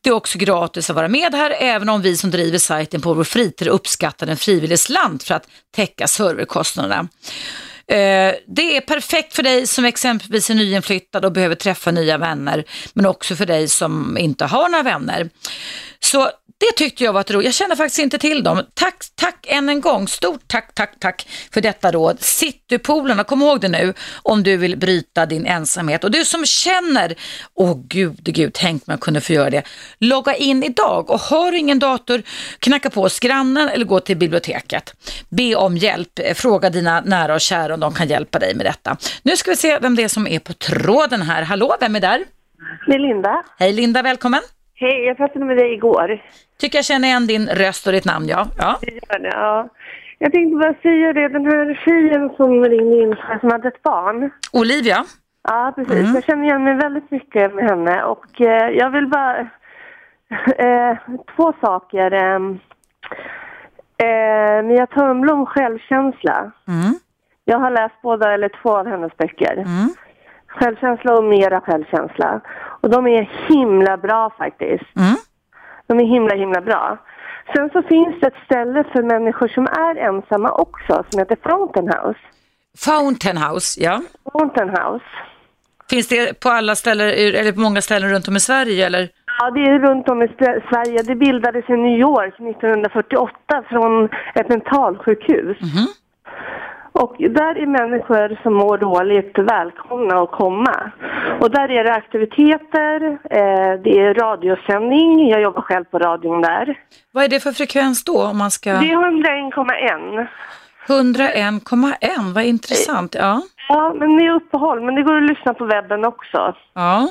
Det är också gratis att vara med här, även om vi som driver sajten på vår fritid uppskattar en frivillig slant för att täcka serverkostnaderna. Eh, det är perfekt för dig som exempelvis är nyinflyttad och behöver träffa nya vänner, men också för dig som inte har några vänner. Så det tyckte jag var ett råd. Jag känner faktiskt inte till dem. Tack, tack än en gång. Stort tack, tack, tack för detta råd. Citypoolerna, kom ihåg det nu om du vill bryta din ensamhet. Och du som känner, åh oh, gud, gud, tänk om jag kunde få göra det. Logga in idag och har du ingen dator, knacka på hos grannen eller gå till biblioteket. Be om hjälp, eh, fråga dina nära och kära om de kan hjälpa dig med detta. Nu ska vi se vem det är som är på tråden här. Hallå, vem är där? Det är Linda. Hej Linda, välkommen. Hej, jag pratade med dig igår. Tycker jag känner igen din röst och ditt namn, ja. ja. ja. Jag tänkte bara säga det, den här tjejen som ringde in som hade ett barn. Olivia? Ja, precis. Mm. Jag känner igen mig väldigt mycket med henne och eh, jag vill bara... Eh, två saker. Eh, eh, Mia Törnblom självkänsla. Mm. Jag har läst båda eller två av hennes böcker. Mm. Självkänsla och mera självkänsla. Och de är himla bra faktiskt. Mm. De är himla, himla bra. Sen så finns det ett ställe för människor som är ensamma också som heter Fountain House. Fountain House, ja. Fountain House. Finns det på alla ställen, eller på många ställen runt om i Sverige eller? Ja, det är runt om i Sverige. Det bildades i New York 1948 från ett mentalsjukhus. Mm -hmm. Och där är människor som mår dåligt välkomna att komma. Och där är det aktiviteter, eh, det är radiosändning, jag jobbar själv på radion där. Vad är det för frekvens då om man ska... Det är 101,1. 101,1, vad intressant. Ja. ja, men det är uppehåll, men det går att lyssna på webben också. Ja.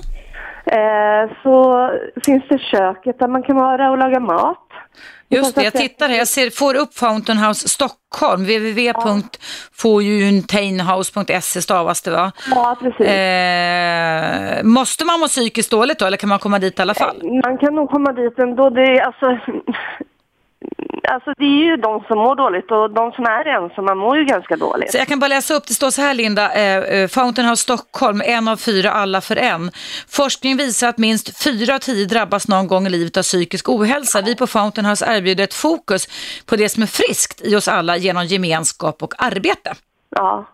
Eh, så finns det köket där man kan vara och laga mat. Just det, jag tittar här. Jag ser, får upp Fountain House Stockholm. www.fountainhouse.se stavas det va? Ja, precis. Eh, måste man må psykiskt dåligt då eller kan man komma dit i alla fall? Man kan nog komma dit ändå. Det är alltså alltså det är ju de som mår dåligt och de som är ensamma mår ju ganska dåligt. Så jag kan bara läsa upp, det står så här Linda, eh, eh, Fountain House Stockholm, en av fyra, alla för en. Forskning visar att minst fyra av tio drabbas någon gång i livet av psykisk ohälsa. Vi på Fountain House erbjuder ett fokus på det som är friskt i oss alla genom gemenskap och arbete. Ja.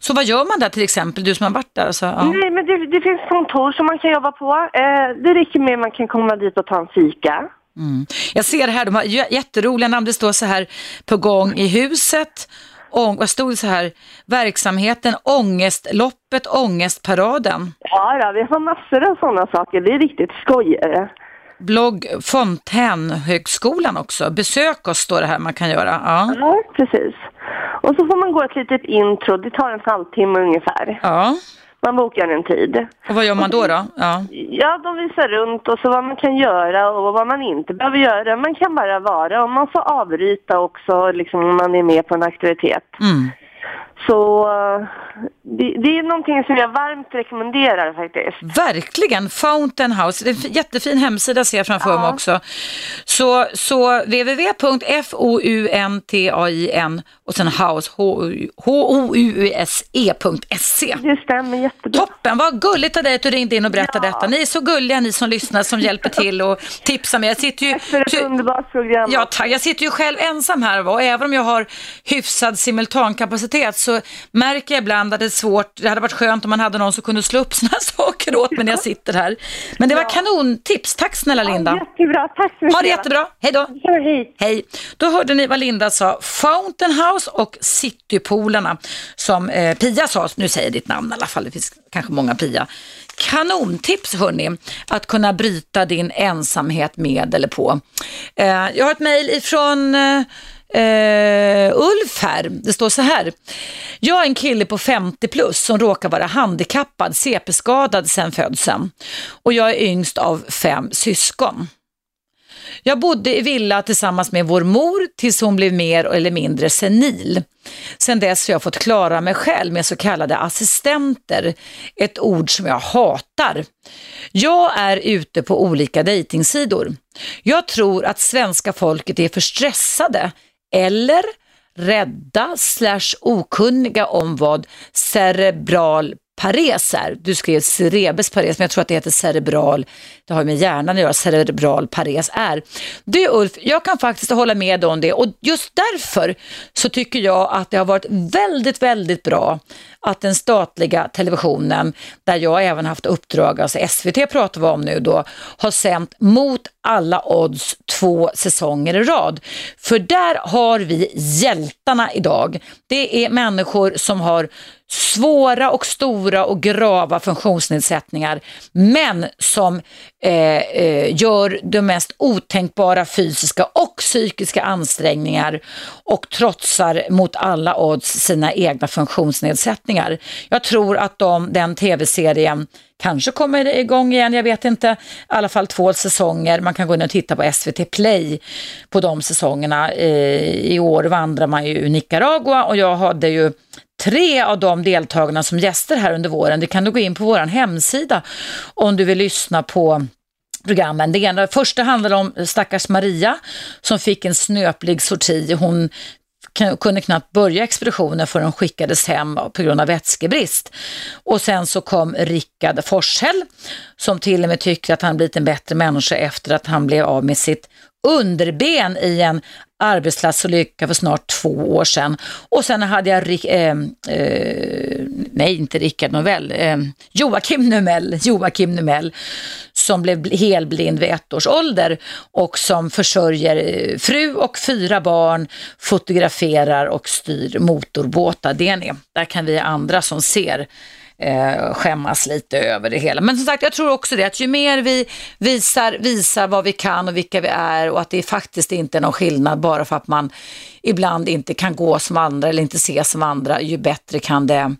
Så vad gör man där till exempel, du som har varit där? Så, ja. Nej, men det, det, finns kontor som man kan jobba på. Eh, det räcker med att man kan komma dit och ta en fika. Mm. Jag ser här, de har jätteroliga namn. Det står så här på gång i huset. Ång, vad stod det så här? Verksamheten, ångestloppet, ångestparaden. Ja, ja, vi har massor av sådana saker. Det är riktigt skoj. Blogg Fontänhögskolan också. Besök oss står det här man kan göra. Ja. ja, precis. Och så får man gå ett litet intro. Det tar en halvtimme ungefär. Ja. Man bokar en tid. Och vad gör man då? då? Ja. ja, de visar runt och så vad man kan göra och vad man inte behöver göra. Man kan bara vara och man får avbryta också liksom, om man är med på en aktivitet. Mm. Så det, det är någonting som jag varmt rekommenderar faktiskt. Verkligen, Fountain House. Det är en jättefin hemsida ser jag framför mig också. Så, så www.fountain och sen house, h-o-u-s-e.se. Det stämmer jättebra. Toppen, vad gulligt av dig att du ringde in och berättade Ja. detta. Ni är så gulliga ni som lyssnar som hjälper till och tipsar mig. Jag sitter ju... För ett underbart program. Ja, tack. Jag sitter ju själv ensam här och även om jag har hyfsad simultankapacitet så märker jag ibland att det är svårt. Det hade varit skönt om man hade någon som kunde slå upp här saker åt mig när jag sitter här. Men det var kanontips. Tack snälla Linda. Jättebra, tack så mycket. Ha det jättebra. Hej då. Ja, hej. Hej. Då hörde ni vad Linda sa. Fountain House och Citypoolarna som eh, Pia sa. Nu säger jag ditt namn i alla fall. Det finns kanske många Pia. Kanontips hörni, att kunna bryta din ensamhet med eller på. Eh, jag har ett mejl ifrån eh, Uh, Ulf här, det står så här. Jag är en kille på 50 plus som råkar vara handikappad, CP-skadad sedan födseln. Och jag är yngst av fem syskon. Jag bodde i villa tillsammans med vår mor tills hon blev mer eller mindre senil. Sedan dess har jag fått klara mig själv med så kallade assistenter, ett ord som jag hatar. Jag är ute på olika dejtingsidor. Jag tror att svenska folket är för stressade eller rädda slash okunniga om vad cerebral pareser. Du skrev cerebes pares, men jag tror att det heter cerebral. Det har med hjärnan att göra, cerebral pares är. Du Ulf, jag kan faktiskt hålla med om det och just därför så tycker jag att det har varit väldigt, väldigt bra att den statliga televisionen, där jag även haft uppdrag, alltså SVT pratar vi om nu då, har sänt mot alla odds två säsonger i rad. För där har vi hjältarna idag. Det är människor som har svåra och stora och grava funktionsnedsättningar men som eh, eh, gör de mest otänkbara fysiska och psykiska ansträngningar och trotsar mot alla odds sina egna funktionsnedsättningar. Jag tror att de, den tv-serien kanske kommer igång igen, jag vet inte. I alla fall två säsonger. Man kan gå in och titta på SVT Play på de säsongerna. Eh, I år vandrar man ju i Nicaragua och jag hade ju tre av de deltagarna som gäster här under våren. Det kan du gå in på vår hemsida om du vill lyssna på programmen. Det ena, första handlade om stackars Maria som fick en snöplig sorti. Hon kunde knappt börja expeditionen förrän hon skickades hem på grund av vätskebrist. Och sen så kom Rickard Forshäll som till och med tycker att han blivit en bättre människa efter att han blev av med sitt underben i en arbetsplatsolycka för snart två år sedan. Och sen hade jag, eh, eh, nej inte Rickard Novell, eh, Joakim Numell, Joakim Numell som blev helblind vid ett års ålder och som försörjer eh, fru och fyra barn, fotograferar och styr motorbåtar. Det är ni. Där kan vi andra som ser eh, skämmas lite över det hela. Men som sagt, jag tror också det att ju mer vi visar, visar vad vi kan och vilka vi är och att det faktiskt inte är någon skillnad bara för att man ibland inte kan gå som andra eller inte se som andra, ju bättre kan det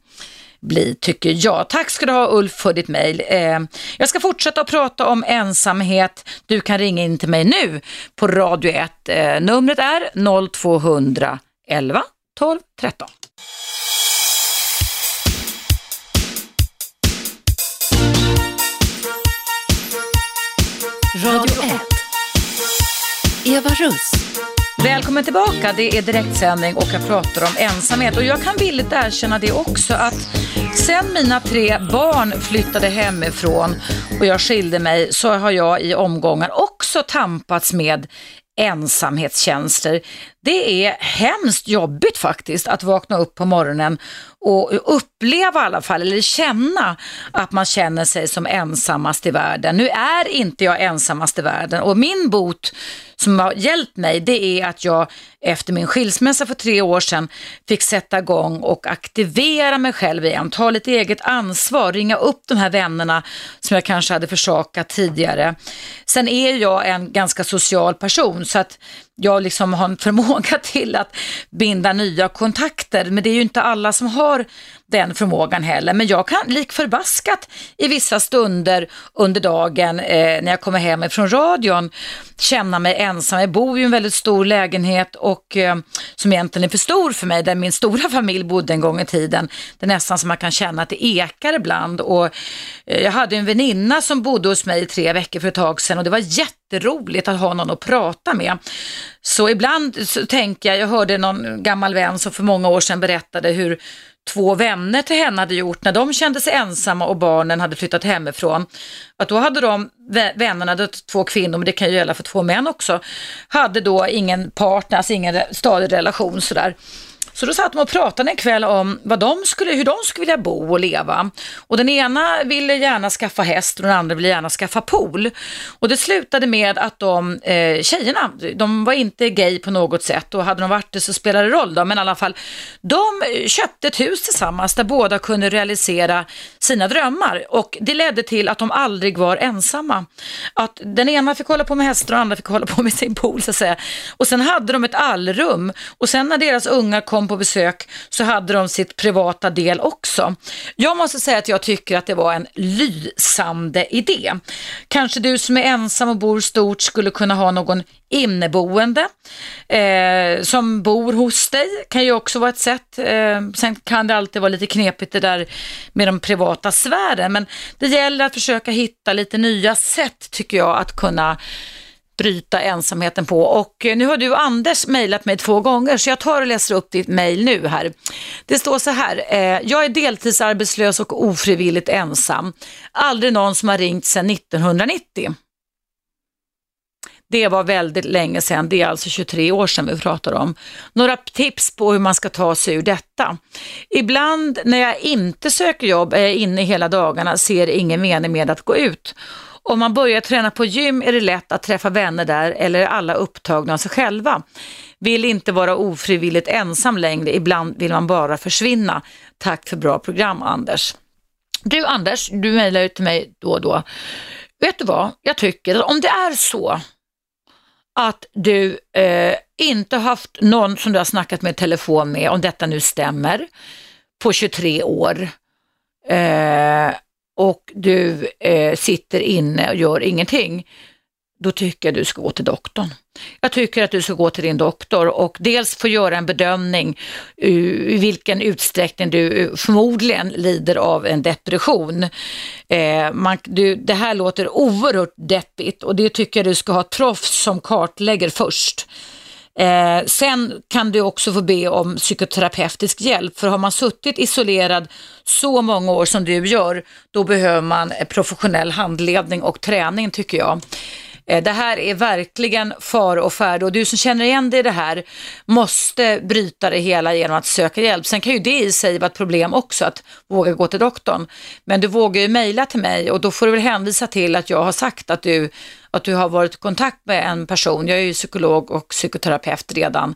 bli, tycker jag. Tack ska du ha Ulf för ditt mejl. Eh, jag ska fortsätta att prata om ensamhet. Du kan ringa in till mig nu på Radio 1. Eh, numret är 0211 12 13. Radio 1. Eva Russ. Välkommen tillbaka, det är direktsändning och jag pratar om ensamhet och jag kan villigt erkänna det också att sen mina tre barn flyttade hemifrån och jag skilde mig så har jag i omgångar också tampats med ensamhetstjänster. Det är hemskt jobbigt faktiskt att vakna upp på morgonen och uppleva i alla fall, eller känna att man känner sig som ensammast i världen. Nu är inte jag ensammast i världen och min bot som har hjälpt mig det är att jag efter min skilsmässa för tre år sedan fick sätta igång och aktivera mig själv igen, ta lite eget ansvar, ringa upp de här vännerna som jag kanske hade försakat tidigare. Sen är jag en ganska social person så att jag liksom har en förmåga till att binda nya kontakter. Men det är ju inte alla som har den förmågan heller. Men jag kan lik förbaskat i vissa stunder under dagen eh, när jag kommer hem från radion känna mig ensam. Jag bor ju i en väldigt stor lägenhet och eh, som egentligen är för stor för mig, där min stora familj bodde en gång i tiden. Det är nästan som man kan känna att det ekar ibland. Och, eh, jag hade en väninna som bodde hos mig i tre veckor för ett tag sedan och det var jätteroligt att ha någon att prata med. Så ibland så tänker jag, jag hörde någon gammal vän som för många år sedan berättade hur två vänner till henne hade gjort när de kände sig ensamma och barnen hade flyttat hemifrån. Att då hade de vännerna, då, två kvinnor, men det kan ju gälla för två män också, hade då ingen partner, alltså ingen stadig relation sådär. Så då satt de och pratade en kväll om vad de skulle, hur de skulle vilja bo och leva. Och den ena ville gärna skaffa häst och den andra ville gärna skaffa pool. Och det slutade med att de eh, tjejerna, de var inte gay på något sätt och hade de varit det så spelade det roll då, men i alla fall, de köpte ett hus tillsammans där båda kunde realisera sina drömmar och det ledde till att de aldrig var ensamma. Att den ena fick hålla på med hästar och den andra fick hålla på med sin pool så att säga. Och sen hade de ett allrum och sen när deras ungar kom på besök så hade de sitt privata del också. Jag måste säga att jag tycker att det var en lysande idé. Kanske du som är ensam och bor stort skulle kunna ha någon inneboende eh, som bor hos dig kan ju också vara ett sätt. Eh, sen kan det alltid vara lite knepigt det där med de privata sfären men det gäller att försöka hitta lite nya sätt tycker jag att kunna bryta ensamheten på. Och eh, nu har du Anders mejlat mig två gånger så jag tar och läser upp ditt mejl nu här. Det står så här, eh, jag är deltidsarbetslös och ofrivilligt ensam. Aldrig någon som har ringt sedan 1990. Det var väldigt länge sedan, det är alltså 23 år sedan vi pratar om. Några tips på hur man ska ta sig ur detta. Ibland när jag inte söker jobb är jag inne hela dagarna, ser ingen mening med att gå ut. Om man börjar träna på gym är det lätt att träffa vänner där eller är alla upptagna av sig själva. Vill inte vara ofrivilligt ensam längre, ibland vill man bara försvinna. Tack för bra program Anders. Du Anders, du mejlar ju till mig då och då. Vet du vad, jag tycker att om det är så att du eh, inte haft någon som du har snackat med telefon med, om detta nu stämmer, på 23 år. Eh, och du eh, sitter inne och gör ingenting, då tycker jag du ska gå till doktorn. Jag tycker att du ska gå till din doktor och dels få göra en bedömning eh, i vilken utsträckning du eh, förmodligen lider av en depression. Eh, man, du, det här låter oerhört deppigt och det tycker jag du ska ha proffs som kartlägger först. Eh, sen kan du också få be om psykoterapeutisk hjälp, för har man suttit isolerad så många år som du gör, då behöver man professionell handledning och träning tycker jag. Eh, det här är verkligen far och färd och du som känner igen dig i det här måste bryta det hela genom att söka hjälp. Sen kan ju det i sig vara ett problem också att våga gå till doktorn. Men du vågar ju mejla till mig och då får du väl hänvisa till att jag har sagt att du, att du har varit i kontakt med en person. Jag är ju psykolog och psykoterapeut redan.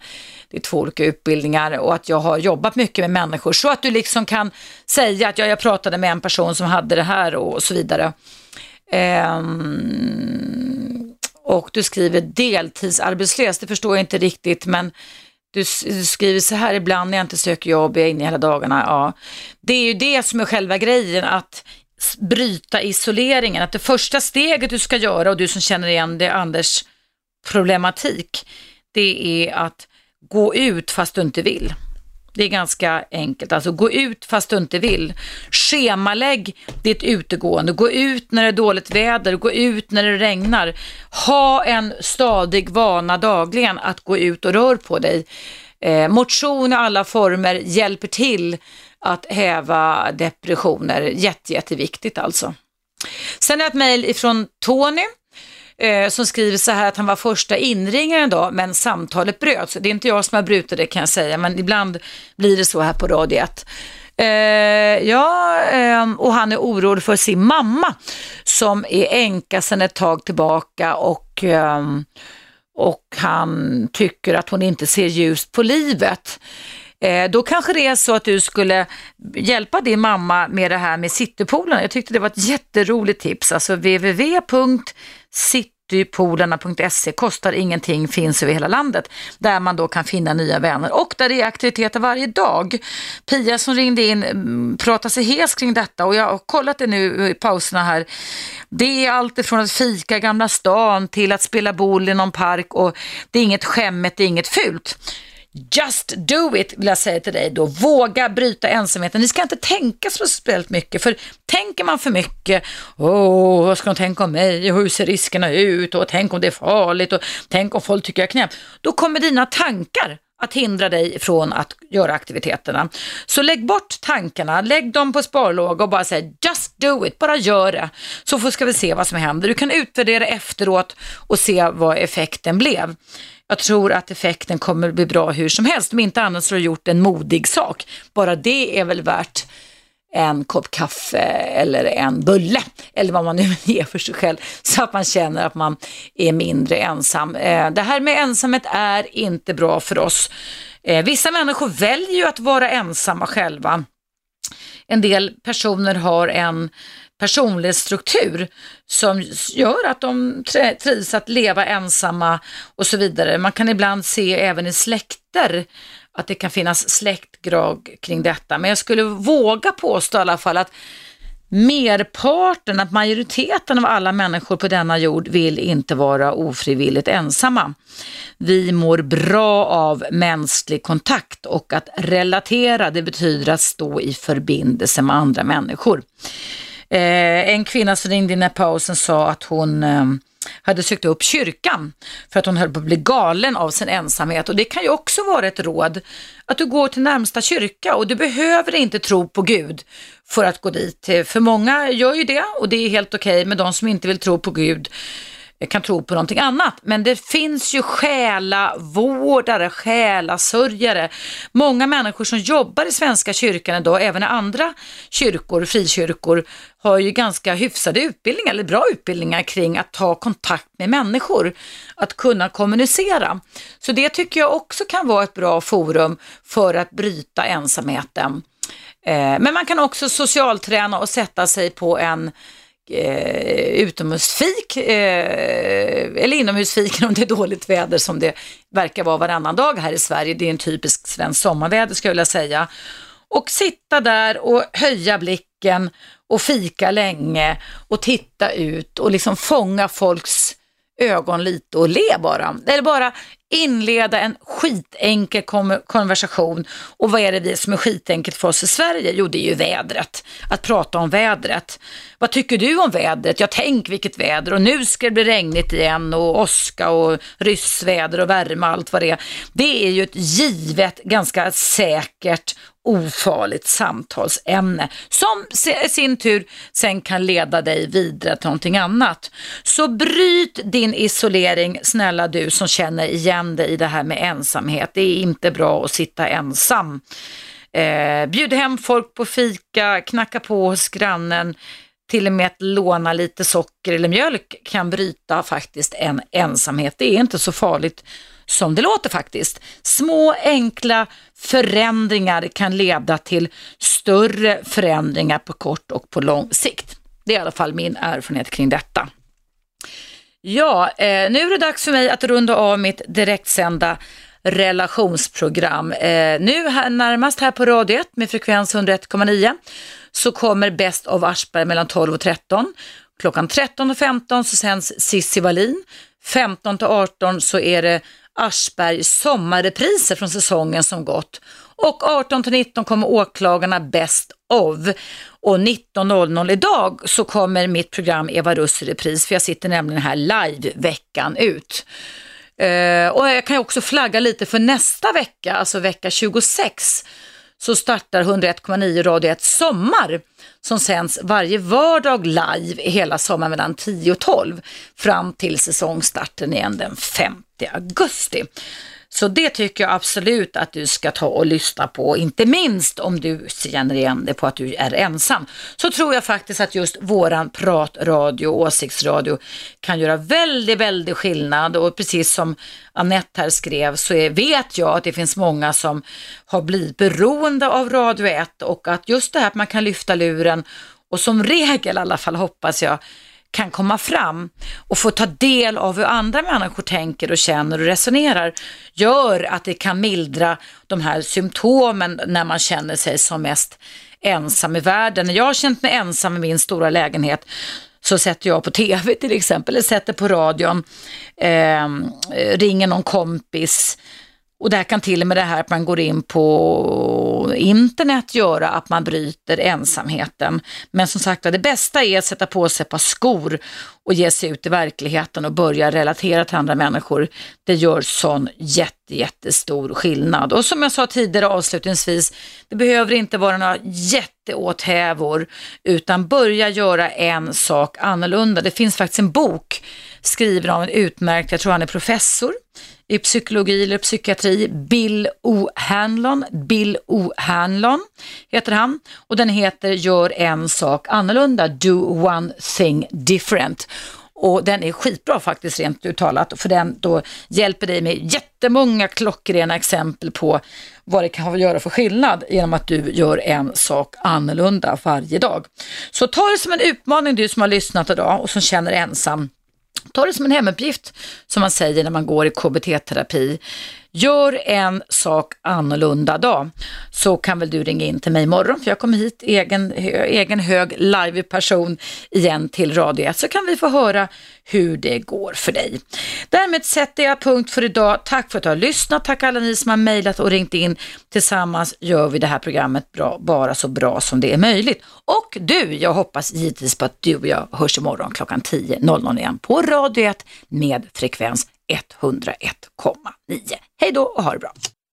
Det är två olika utbildningar och att jag har jobbat mycket med människor så att du liksom kan säga att ja, jag pratade med en person som hade det här och så vidare. Ehm, och du skriver deltidsarbetslös, det förstår jag inte riktigt men du, du, skriver så här ibland när jag inte söker jobb, jag är inne hela dagarna. Ja. Det är ju det som är själva grejen, att bryta isoleringen. Att det första steget du ska göra, och du som känner igen det, Anders problematik, det är att gå ut fast du inte vill. Det är ganska enkelt. Alltså gå ut fast du inte vill. Schemalägg ditt utegående. Gå ut när det är dåligt väder. Gå ut när det regnar. Ha en stadig vana dagligen att gå ut och rör på dig. Eh, motion i alla former hjälper till att häva depressioner. Jätte, jätteviktigt alltså. Sen är ett mejl ifrån Tony eh, som skriver så här att han var första inringaren då, men samtalet bröts. Det är inte jag som har brutit det kan jag säga, men ibland blir det så här på Radio 1. Eh, ja, eh, och han är orolig för sin mamma som är änka sedan ett tag tillbaka och, eh, och han tycker att hon inte ser ljust på livet. Eh, då kanske det är så att du skulle hjälpa din mamma med det här med citypoolen. Jag tyckte det var ett jätteroligt tips, alltså www citypolarna.se kostar ingenting, finns över hela landet, där man då kan finna nya vänner och där det är aktiviteter varje dag. Pia som ringde in pratade pratar sig hes kring detta och jag har kollat det nu i pauserna här. Det är allt ifrån att fika i Gamla stan till att spela boll i någon park och det är inget skämmet, det är inget fult. Just do it vill jag säga till dig då. Våga bryta ensamheten. Ni ska inte tänka så speciellt mycket för tänker man för mycket, åh vad ska de tänka om mig och hur ser riskerna ut och tänk om det är farligt och tänk om folk tycker jag är knäpp. Då kommer dina tankar att hindra dig från att göra aktiviteterna. Så lägg bort tankarna, lägg dem på sparlåga och bara säg just do it, bara gör det. Så ska vi se vad som händer. Du kan utvärdera efteråt och se vad effekten blev. Jag tror att effekten kommer bli bra hur som helst. Om inte annat så har du gjort en modig sak. Bara det är väl värt en kopp kaffe eller en bulle eller vad man nu ger för sig själv så att man känner att man är mindre ensam. Eh, det här med ensamhet är inte bra för oss. Eh, vissa människor väljer ju att vara ensamma själva. En del personer har en personlighetsstruktur som gör att de trivs att leva ensamma och så vidare. Man kan ibland se även i släkter att det kan finnas släktgrag kring detta. Men jag skulle våga påstå i alla fall att merparten, att majoriteten av alla människor på denna jord vill inte vara ofrivilligt ensamma. Vi mår bra av mänsklig kontakt och att relatera, det betyder att stå i förbindelse med andra människor. Eh, en kvinna som ringde in i pausen sa att hon eh, hade sökt upp kyrkan för att hon höll på att bli galen av sin ensamhet. Och det kan ju också vara ett råd, att du går till närmsta kyrka och du behöver inte tro på Gud för att gå dit. Eh, för många gör ju det och det är helt okej, okay, men de som inte vill tro på Gud kan tro på någonting annat. Men det finns ju själavårdare, själasörjare, många människor som jobbar i Svenska kyrkan idag, även i andra kyrkor, frikyrkor, har ju ganska hyfsade utbildningar, eller bra utbildningar kring att ta kontakt med människor, att kunna kommunicera. Så det tycker jag också kan vara ett bra forum för att bryta ensamheten. Eh, men man kan också socialträna och sätta sig på en eh, utomhusfik eh, eller inomhusfik om det är dåligt väder som det verkar vara varannan dag här i Sverige. Det är en typisk svensk sommarväder skulle jag vilja säga. Och sitta där och höja blicken och fika länge och titta ut och liksom fånga folks ögon lite och le bara. Eller bara inleda en skitenkel konversation. Och vad är det vi som är skitenkelt för oss i Sverige? Jo, det är ju vädret. Att prata om vädret. Vad tycker du om vädret? Ja, tänk vilket väder och nu ska det bli regnigt igen och åska och ryssväder och värme och allt vad det är. Det är ju ett givet, ganska säkert ofarligt samtalsämne som i sin tur sen kan leda dig vidare till någonting annat. Så bryt din isolering, snälla du som känner igen dig i det här med ensamhet. Det är inte bra att sitta ensam. Eh, bjud hem folk på fika, knacka på hos grannen, till och med att låna lite socker eller mjölk kan bryta faktiskt en ensamhet. Det är inte så farligt som det låter faktiskt. Små enkla förändringar kan leda till större förändringar på kort och på lång sikt. Det är i alla fall min erfarenhet kring detta. Ja, eh, nu är det dags för mig att runda av mitt direktsända relationsprogram. Eh, nu här, närmast här på Radio 1 med frekvens 101,9 så kommer Bäst av Aschberg mellan 12 och 13. Klockan 13 och 15 så sänds Cissi Wallin. 15 till 18 så är det Aschbergs sommarrepriser från säsongen som gått. Och 18 till 19 kommer åklagarna Best of. Och 19.00 idag så kommer mitt program Eva Russ i repris för jag sitter nämligen här live veckan ut. Uh, och jag kan också flagga lite för nästa vecka, alltså vecka 26 så startar 101,9 Radio 1 Sommar som sänds varje vardag live hela sommaren mellan 10 och 12 fram till säsongstarten igen den 5 augusti. Så det tycker jag absolut att du ska ta och lyssna på, inte minst om du känner igen dig på att du är ensam. Så tror jag faktiskt att just våran pratradio, åsiktsradio kan göra väldigt, väldigt skillnad och precis som Annette här skrev så är, vet jag att det finns många som har blivit beroende av Radio 1 och att just det här att man kan lyfta luren och som regel i alla fall hoppas jag kan komma fram och få ta del av hur andra människor tänker och känner och resonerar gör att det kan mildra de här symptomen när man känner sig som mest ensam i världen. När jag har känt mig ensam i min stora lägenhet så sätter jag på tv till exempel, eller sätter på radion, eh, ringer någon kompis och där kan till och med det här att man går in på internet göra att man bryter ensamheten. Men som sagt det bästa är att sätta på sig ett par skor och ge sig ut i verkligheten och börja relatera till andra människor. Det gör sån jätte, jättestor skillnad. Och som jag sa tidigare avslutningsvis, det behöver inte vara några jätteåthävor utan börja göra en sak annorlunda. Det finns faktiskt en bok skriven av en utmärkt, jag tror han är professor, i psykologi eller psykiatri, Bill O. Hanlon. Bill O. Hanlon heter han och den heter Gör en sak annorlunda, Do one thing different. Och den är skitbra faktiskt rent uttalat för den då hjälper dig med jättemånga klockrena exempel på vad det kan göra för skillnad genom att du gör en sak annorlunda varje dag. Så ta det som en utmaning du som har lyssnat idag och som känner dig ensam. Ta det som en hemuppgift som man säger när man går i KBT-terapi. Gör en sak annorlunda dag så kan väl du ringa in till mig imorgon för jag kommer hit egen, egen hög live person igen till Radio 1 så kan vi få höra hur det går för dig. Därmed sätter jag punkt för idag. Tack för att du har lyssnat. Tack alla ni som har mejlat och ringt in. Tillsammans gör vi det här programmet bra, bara så bra som det är möjligt. Och du, jag hoppas givetvis på att du och jag hörs imorgon klockan 10.00 igen på Radio 1 med frekvens 101,9. Hej då och ha det bra!